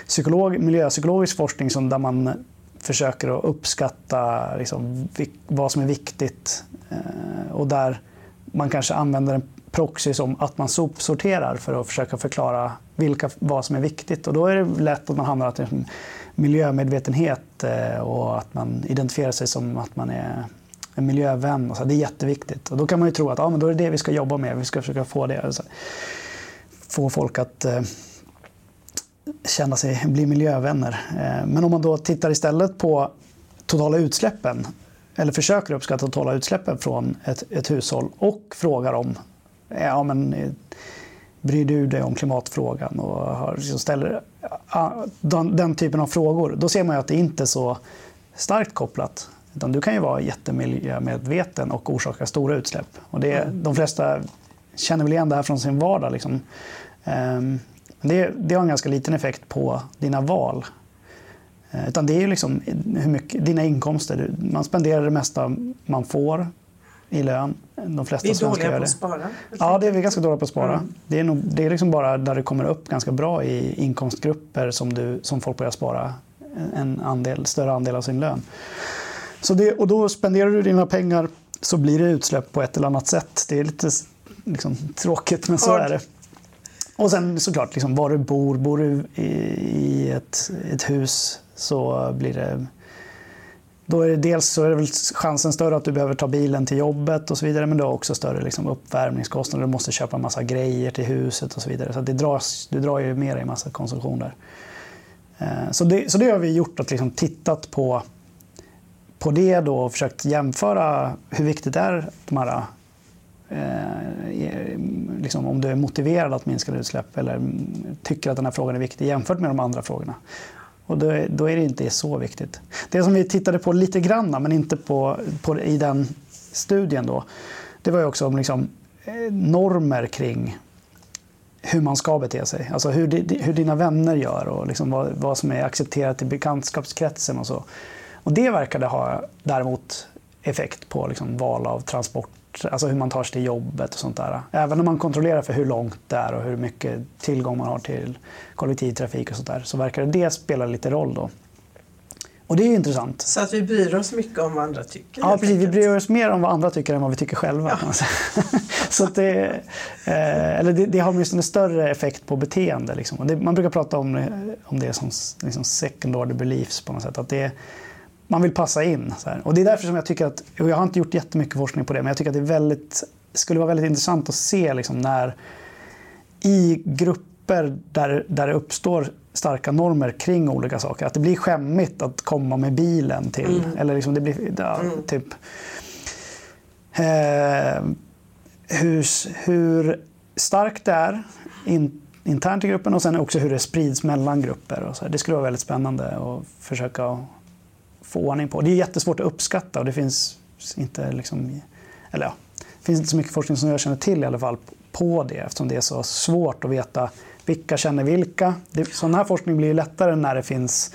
psykolog, miljöpsykologisk forskning som där man försöker att uppskatta liksom, vad som är viktigt eh, och där man kanske använder en proxy som att man sopsorterar för att försöka förklara vilka, vad som är viktigt. Och då är det lätt att man hamnar i miljömedvetenhet eh, och att man identifierar sig som att man är en miljövän. Och så. Det är jätteviktigt. Och då kan man ju tro att ja, men då är det det vi ska jobba med. Vi ska försöka få det. Få folk att eh, känna sig, bli miljövänner. Eh, Men om man då tittar istället på totala utsläppen eller försöker uppskatta totala utsläppen från ett, ett hushåll och frågar om ja, men, eh, bryr du dig om klimatfrågan och ställer ja, den, den typen av frågor. Då ser man att det inte är så starkt kopplat. Utan du kan ju vara jättemiljömedveten och orsaka stora utsläpp. Och det, De flesta känner väl igen det här från sin vardag. Liksom. Det, det har en ganska liten effekt på dina val. Eh, Utan det är ju liksom hur mycket, dina inkomster. Man spenderar det mesta man får i lön. De flesta Vi är dåliga på att spara. Ja, det är vi ganska dåliga på att spara. Mm. Det, är nog, det är liksom bara där det kommer upp ganska bra i inkomstgrupper som, du, som folk börjar spara en andel, större andel av sin lön. Så det, och då spenderar du dina pengar så blir det utsläpp på ett eller annat sätt. Det är lite liksom, tråkigt, men så är det. Och sen såklart, liksom, var du bor. Bor du i, ett, ett hus så blir det då är det dels så är det väl chansen större att du behöver ta bilen till jobbet och så vidare, men du har också större liksom, uppvärmningskostnader. Du måste köpa en massa grejer till huset och så vidare. Så det dras, du drar ju med dig en massa konsumtion där. Eh, så det, så det har vi gjort, att liksom tittat på, på det då och försökt jämföra hur viktigt är de här eh, liksom om du är motiverad att minska utsläpp eller tycker att den här frågan är viktig jämfört med de andra frågorna. Och då, är, då är det inte så viktigt. Det som vi tittade på lite grann, men inte på, på, i den studien, då, det var ju också om liksom, eh, normer kring hur man ska bete sig. Alltså hur, hur dina vänner gör och liksom vad, vad som är accepterat i bekantskapskretsen och så. Och det verkade ha däremot effekt på liksom val av transport alltså hur man tar sig till jobbet och sånt där. Även om man kontrollerar för hur långt det är och hur mycket tillgång man har till kollektivtrafik och sånt där, så verkar det spela lite roll då. Och det är intressant. Så att vi bryr oss mycket om vad andra tycker? Ja, precis. Vi bryr oss mer om vad andra tycker än vad vi tycker själva. Ja. så det, eh, eller det, det har åtminstone större effekt på beteende. Liksom. Det, man brukar prata om, om det som liksom second order beliefs på något sätt. Att det, man vill passa in. Och det är därför som jag tycker att, och jag har inte gjort jättemycket forskning på det, men jag tycker att det är väldigt, skulle vara väldigt intressant att se liksom när i grupper där, där det uppstår starka normer kring olika saker, att det blir skämmigt att komma med bilen till, mm. eller liksom det blir, ja, mm. typ eh, hur, hur starkt det är in, internt i gruppen och sen också hur det sprids mellan grupper. Och så. Det skulle vara väldigt spännande att försöka få ordning på. Det är jättesvårt att uppskatta och det finns inte, liksom, eller ja, finns inte så mycket forskning som jag känner till i alla fall på det eftersom det är så svårt att veta vilka känner vilka. Det, sån här forskning blir lättare när det finns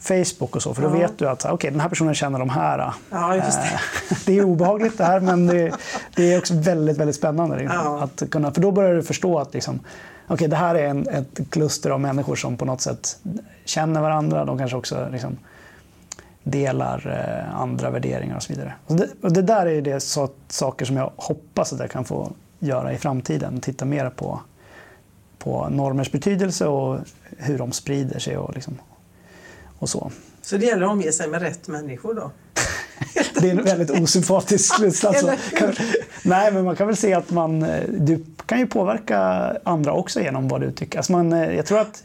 Facebook och så, för då ja. vet du att okay, den här personen känner de här. Ja, just det. Det är obehagligt det här, men det, det är också väldigt, väldigt spännande. Liksom, ja. att kunna, för då börjar du förstå att liksom, okay, det här är en, ett kluster av människor som på något sätt känner varandra. De kanske också liksom, delar eh, andra värderingar och så vidare. Och det, och det där är det så, saker som jag hoppas att jag kan få göra i framtiden. Titta mer på, på normers betydelse och hur de sprider sig och, liksom, och så. Så det gäller att omge sig med rätt människor då? det är en väldigt osympatisk slutsats. Nej, men man kan väl se att man, eh, du kan ju påverka andra också genom vad du tycker. Alltså man, eh, jag tror att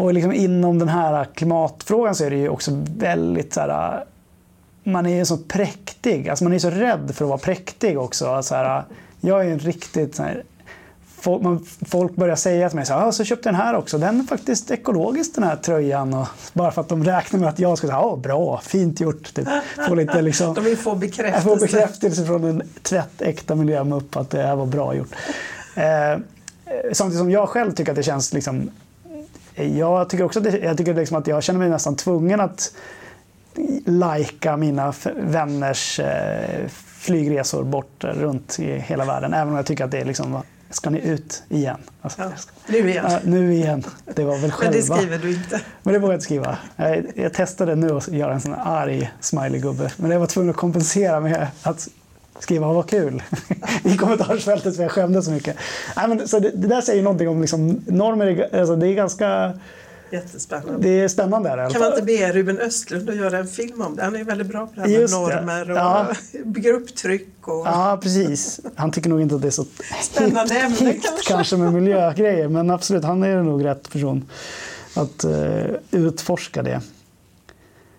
och liksom inom den här klimatfrågan så är det ju också väldigt så här, man är ju så präktig, alltså man är så rädd för att vara präktig också. Så här, jag är en riktigt så här, folk, man, folk börjar säga till mig så här, så köpte den här också, den är faktiskt ekologisk den här tröjan. Och bara för att de räknar med att jag ska säga, ja bra, fint gjort. Typ. Få lite, liksom, de vill få bekräftelse. Få bekräftelse från en tvättäkta miljömupp att det här var bra gjort. Eh, samtidigt som jag själv tycker att det känns liksom jag tycker också det, jag tycker liksom att jag känner mig nästan tvungen att lajka mina vänners eh, flygresor bort runt i hela världen. Även om jag tycker att det är liksom, ska ni ut igen? Alltså, ja, nu igen. Ja, nu igen. Det var väl själva. Men det skriver du inte? Men det vågar jag inte skriva. Jag, jag testade nu att göra en sån arg smiley-gubbe. Men jag var tvungen att kompensera med att skriva vad kul i kommentarsfältet för jag skämdes så mycket. Nej, men, så det, det där säger någonting om liksom, normer. Alltså, det är ganska... Jättespännande. Det är spännande. Här, kan man inte be Ruben Östlund att göra en film om det? Han är väldigt bra på det här med Just normer och ja. grupptryck. Och... Ja, precis. Han tycker nog inte att det är så Spännande hit, ämne hit, kanske. kanske med miljögrejer. Men absolut, han är nog rätt person att uh, utforska det.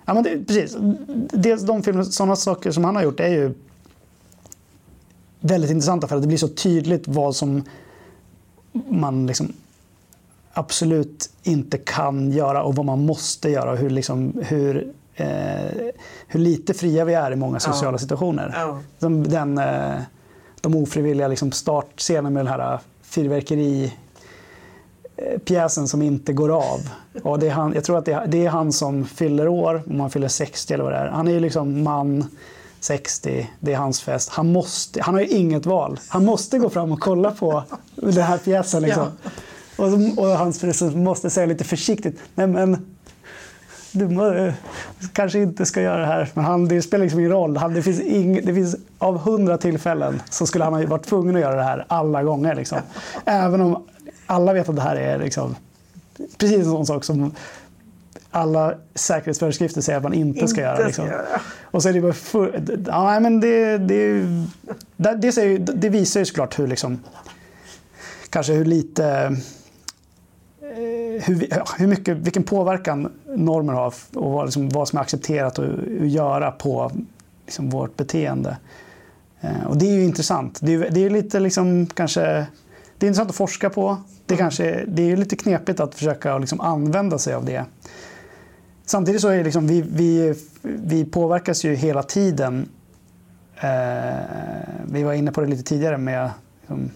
Ja, men det, precis. Dels de filmer, sådana saker som han har gjort är ju väldigt intressanta för att det blir så tydligt vad som man liksom absolut inte kan göra och vad man måste göra och hur, liksom, hur, eh, hur lite fria vi är i många sociala ja. situationer. Ja. Som den, eh, de ofrivilliga liksom startscenen med den här fyrverkeri pjäsen som inte går av. Och det är han, jag tror att det är, det är han som fyller år, om han fyller 60 eller vad det är. Han är ju liksom man 60, det är hans fest. Han, måste, han har ju inget val. Han måste gå fram och kolla på den här pjäsen. Liksom. Ja. Och, och hans fru måste säga lite försiktigt, nej men du må, kanske inte ska göra det här. Men han, det spelar liksom ingen roll. Han, det, finns ing, det finns av hundra tillfällen så skulle han ha varit tvungen att göra det här alla gånger. Liksom. Även om alla vet att det här är liksom, precis en sån sak som alla säkerhetsföreskrifter säger att man inte, ska göra. Liksom. göra. Och så är det bara för, ja, men det, det, det, det, säger, det visar ju såklart hur, liksom, kanske hur lite eh, hur, hur mycket, vilken påverkan normer har och vad, liksom, vad som är accepterat att, göra på liksom, vårt beteende. Eh, Och det är ju intressant. Det är, det är lite liksom, kanske, det är intressant att forska på. Det, kanske, det är lite knepigt att försöka liksom, använda sig av det. Samtidigt så är liksom, vi, vi, vi påverkas ju hela tiden. Eh, vi var inne på det lite tidigare med liksom,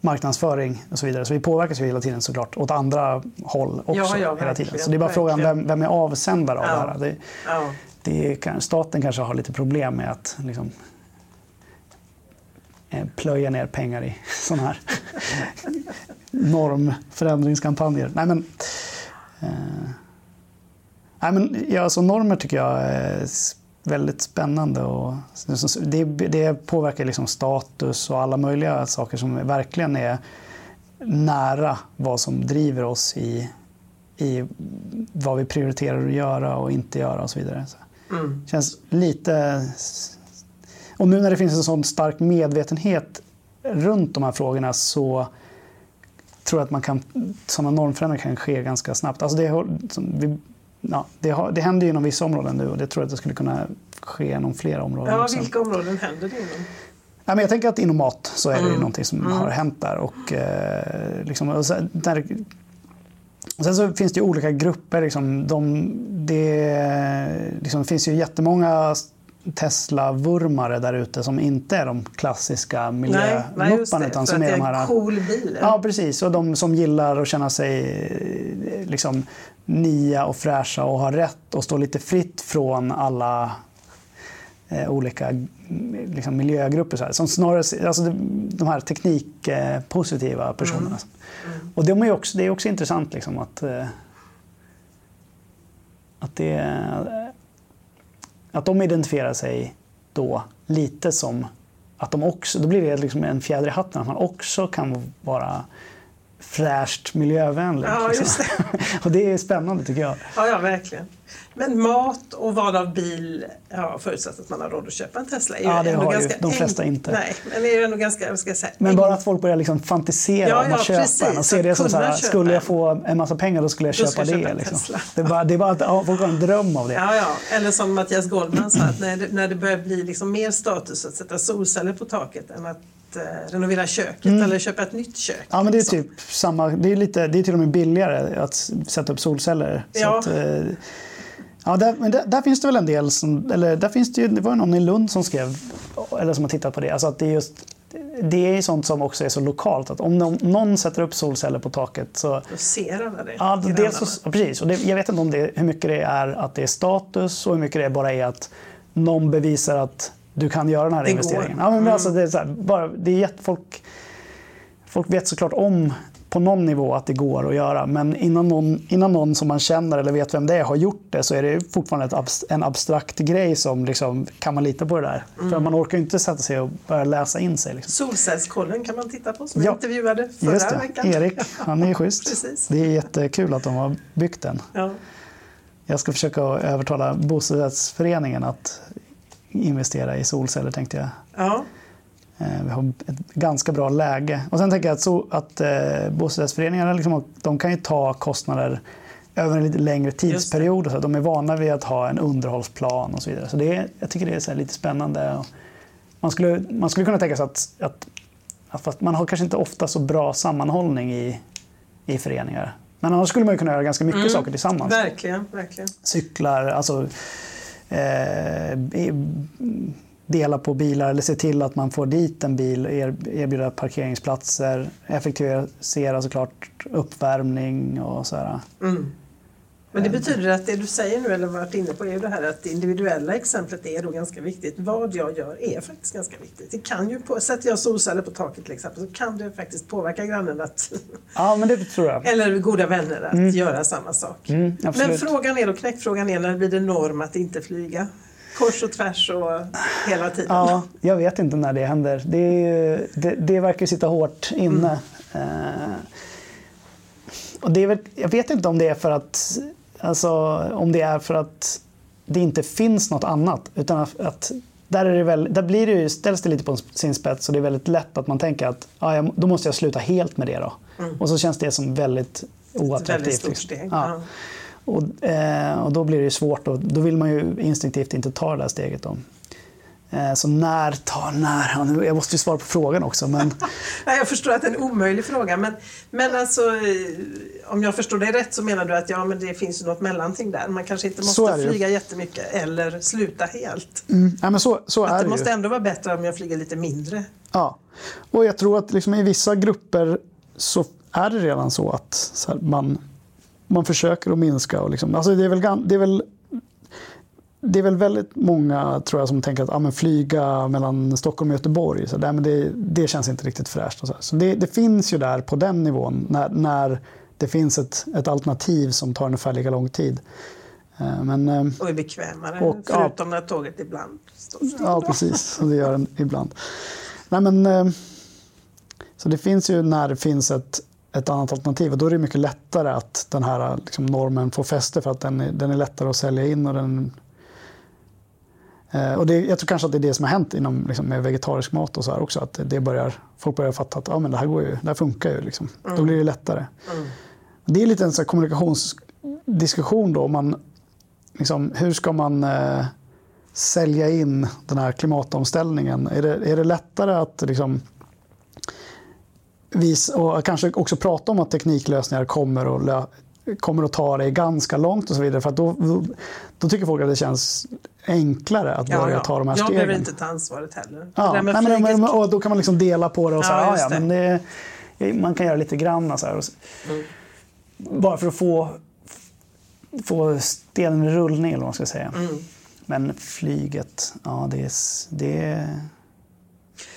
marknadsföring och så vidare. Så vi påverkas ju hela tiden såklart åt andra håll också. Ja, ja, hela tiden. Så det är bara frågan vem, vem är avsändare av Ja. det här. Det, Ja. det är, kan- staten kanske har lite problem med att liksom, eh, plöja ner pengar i sådana här normförändringskampanjer. Nej, men, eh, nej, men, ja, alltså, normer tycker jag är väldigt spännande. Och, det, det påverkar liksom status och alla möjliga saker som verkligen är nära vad som driver oss i, i vad vi prioriterar att göra och inte göra och så vidare. Så Mm. känns lite... Och nu när det finns en sån stark medvetenhet runt de här frågorna så tror jag att man kan, sådana normförändringar kan ske ganska snabbt. Alltså det, vi, ja, det, har, det händer ju inom vissa områden nu och det tror jag att det skulle kunna ske inom flera områden ja, också. vilka områden händer det inom? Ja, men jag tänker att inom mat så är det Mm. någonting som Mm. har hänt där. Och, eh, liksom, och sen, där, sen så finns det ju olika grupper. Liksom, de, det liksom, finns ju jättemånga Tesla-vurmare där ute som inte är de klassiska det. Utan som är det de är här, cool bil. Ja, precis. Och de som gillar att känna sig liksom, nya och fräscha och har rätt och stå lite fritt från alla eh, olika mm, liksom, miljögrupper. Så här. Som snarare, alltså, de, här teknikpositiva personerna. Mm. Och de är också, det är också intressant liksom, att, eh, att, det, att de identifierar sig då lite som att de också, då blir det liksom en fjäder i hatten att man också kan vara fräscht miljövänlig. Ja, liksom. just det. och det är spännande tycker jag. Ja, ja, verkligen. Men mat och val av bil, ja, förutsatt att man har råd att köpa en Tesla, är ju Ja, det har ju ganska de flesta enk- inte. Nej, men det är ju ändå ganska, ska säga, Men bara att folk börjar liksom fantisera Ja, om ja, att köpa precis, en och se det som så här, köpa skulle jag få en massa pengar då skulle jag Då köpa jag köpa det. Liksom. Det, är bara, det är bara att ja, folk har en dröm av det. Ja, ja. Eller som Mattias Goldman sa, att när det, när det börjar bli liksom mer status att sätta solceller på taket än att eh, renovera köket eller köpa ett nytt kök. Mm. Ja, men det är liksom. typ samma. Det är, lite, det är till och med billigare att sätta upp solceller. Ja. att, eh, ja, där, men där, där finns det väl en del som, eller där finns det ju, det var någon i Lund som skrev, eller som har tittat på det, alltså att det är just det är sånt som också är så lokalt. Att om någon, någon sätter upp solceller på taket så Då ser alla det. Ja, dels så, ja, precis. Och det, jag vet inte om det, hur mycket det är att det är status och hur mycket det bara är att någon bevisar att du kan göra den här Det investeringen. går. Ja, men Mm. alltså, det är så här, bara, det är jätte, folk, folk vet såklart om på någon nivå att det går att göra. Men innan någon, innan någon som man känner eller vet vem det är har gjort det så är det fortfarande ett abs, en abstrakt grej som liksom, kan man lita på det där? Mm. För man orkar inte sätta sig och börja läsa in sig. Liksom. Solcellskollen kan man titta på som Ja. jag intervjuade förra Just det, veckan. Erik, han är schysst. Precis. Det är jättekul att de har byggt den. Ja. Jag ska försöka övertala bostadsrättsföreningen att investera i solceller tänkte jag. Ja. Eh, Vi har ett ganska bra läge. Och sen tänker jag att, så, att eh, bostadsrättsföreningarna liksom, de kan ju ta kostnader över en lite längre tidsperiod. Så. De är vana vid att ha en underhållsplan och så vidare. Så det är, jag tycker det är lite spännande. Man skulle, man skulle kunna tänka sig att, att, att man har kanske inte ofta så bra sammanhållning i, i föreningar. Men annars skulle man ju kunna göra ganska mycket saker tillsammans Verkligen, verkligen. cyklar, alltså Eh, dela på bilar eller se till att man får dit en bil, erbjuda parkeringsplatser, effektivisera såklart uppvärmning och sådär. Mm. Men det betyder att det du säger nu, eller varit inne på, är ju det här att det individuella exemplet är då ganska viktigt. Vad jag gör är faktiskt ganska viktigt. Det kan ju, på, sätter jag solceller på taket till exempel, så kan det faktiskt påverka grannen att, Ja, men det tror jag. eller goda vänner att göra samma sak. Mm. Men frågan är då, knäckfrågan är, när blir det norm att inte flyga? Kors och tvärs och hela tiden. Ja, jag vet inte när det händer. Det, ju- det, det verkar sitta hårt inne. Eh, och det är väl, jag vet inte om det är för att, alltså, om det är för att det inte finns något annat. Utan att, där, är det väl, där blir det ju, ställs det lite på sin spets och det är väldigt lätt att man tänker att ja, då måste jag sluta helt med det. Då. Och så känns det som väldigt oattraktivt. Mm. väldigt stort liksom. steg. Ja. Och, eh, och då blir det svårt och då vill man ju instinktivt inte ta det där steget. Då. Eh, så när, ta när? Jag måste ju svara på frågan också. Men, jag förstår att det är en omöjlig fråga men, men alltså eh, om jag förstår dig rätt så menar du att ja, men det finns något mellanting där. Man kanske inte måste flyga jättemycket eller sluta helt. mm, ja, men så, så Att är det det måste ändå vara bättre om jag flyger lite mindre. Ja. Och jag tror att liksom i vissa grupper så är det redan så att så här, man, man försöker att minska. Och liksom, alltså det, är väl, det, är väl, det är väl väldigt många tror jag som tänker att ja, men flyga mellan Stockholm och Göteborg, så där, men det, det känns inte riktigt fräscht. Så så det, det finns ju där på den nivån när, när det finns ett, ett alternativ som tar ungefär lika lång tid. Eh, Men, eh, Och är bekvämare. Och, ja. förutom när tåget ibland står still. Ja, precis. Det gör den ibland. Nej, men, eh, så det finns ju när det finns ett, ett annat alternativ och då är det mycket lättare att den här liksom, normen får fäste för att den är, den är lättare att sälja in. Och den, och det, jag tror kanske att det är det som har hänt inom, liksom, med vegetarisk mat och så här också. Att det börjar, folk börjar fatta att ja, men det, här går ju, det här funkar ju. Liksom. Då blir det lättare. Mm. Det är lite en så kommunikationsdiskussion då. Man, liksom, hur ska man eh, sälja in den här klimatomställningen? Är det, är det lättare att liksom, visa, och kanske också prata om att tekniklösningar kommer lö, kommer att ta det ganska långt och så vidare? För att då, då, då tycker folk att det känns enklare att börja ta de här jag stegen. behöver inte ta ansvaret heller. Ja, nej, men, men, och då kan man liksom dela på det och Ja, säga, ja, just ja, men det, man kan göra lite grann. Så här, så- Mm. Bara för att få, få stenen i rullning, eller vad man ska säga. Mm. Men flyget, ja det är... det är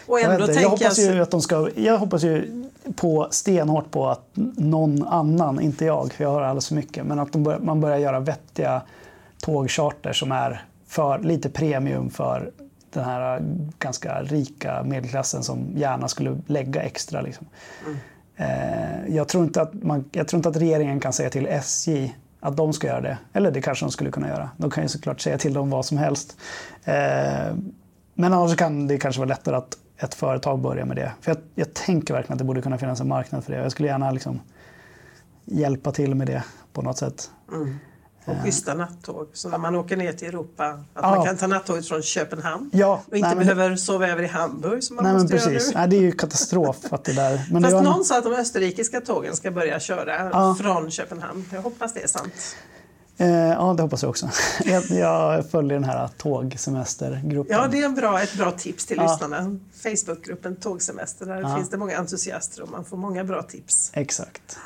Och jag, ändå jag tänker hoppas jag... ju att de ska... Jag hoppas ju på, stenhårt på att någon annan, inte jag, för jag har alldeles för mycket, men att de bör, man börjar göra vettiga tågcharter som är för, lite premium för den här ganska rika medelklassen som gärna skulle lägga extra. Liksom. Eh, jag, tror inte att man, jag tror inte att regeringen kan säga till SJ att de ska göra det. Eller det kanske de skulle kunna göra. De kan ju såklart säga till dem vad som helst. Eh, men annars kan det kanske vara lättare att ett företag börjar med det. För jag, jag tänker verkligen att det borde kunna finnas en marknad för det. Jag skulle gärna liksom hjälpa till med det på något sätt. Och schyssta nattåg. Så när man åker ner till Europa, att Ja. man kan ta nattåget från Köpenhamn. Ja, Och inte nej, behöver sova över i Hamburg som man Nej måste precis. göra nu. Nej, det är ju katastrof att det där. Men det Fast en- någon sa att de österrikiska tågen ska börja köra Ja. från Köpenhamn. Jag hoppas det är sant. Eh, ja, det hoppas jag också. Jag, jag följer den här tågsemestergruppen. Ja, det är en bra, ett bra tips till Ja. lyssnarna. Facebookgruppen Tågsemester, där Ja. finns det många entusiaster och man får många bra tips. Exakt.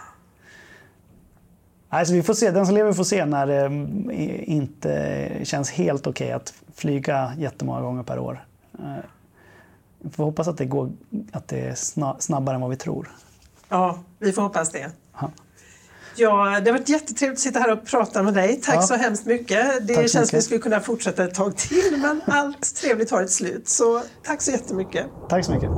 Alltså, vi får se. Den som lever får se när det eh, inte känns helt okej att flyga jättemånga gånger per år. Eh, Vi får hoppas att det, går, att det är sna- snabbare än vad vi tror. Ja, vi får hoppas det. Ja. Ja, det har varit jättetrevligt att sitta här och prata med dig. Tack Ja. så hemskt mycket. Det Tack känns som vi skulle kunna fortsätta ett tag till, men allt trevligt har ett slut. Så tack så jättemycket. Tack så mycket.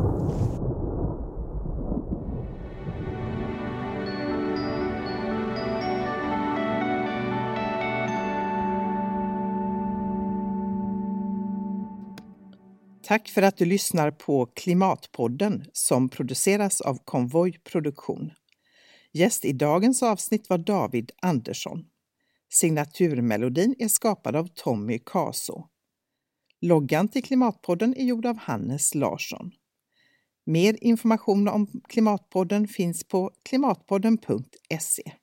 Tack för att du lyssnar på Klimatpodden som produceras av Konvoj Produktion. Gäst i dagens avsnitt var David Andersson. Signaturmelodin är skapad av Tommy Kaso. Loggan till Klimatpodden är gjord av Hannes Larsson. Mer information om Klimatpodden finns på klimatpodden.se.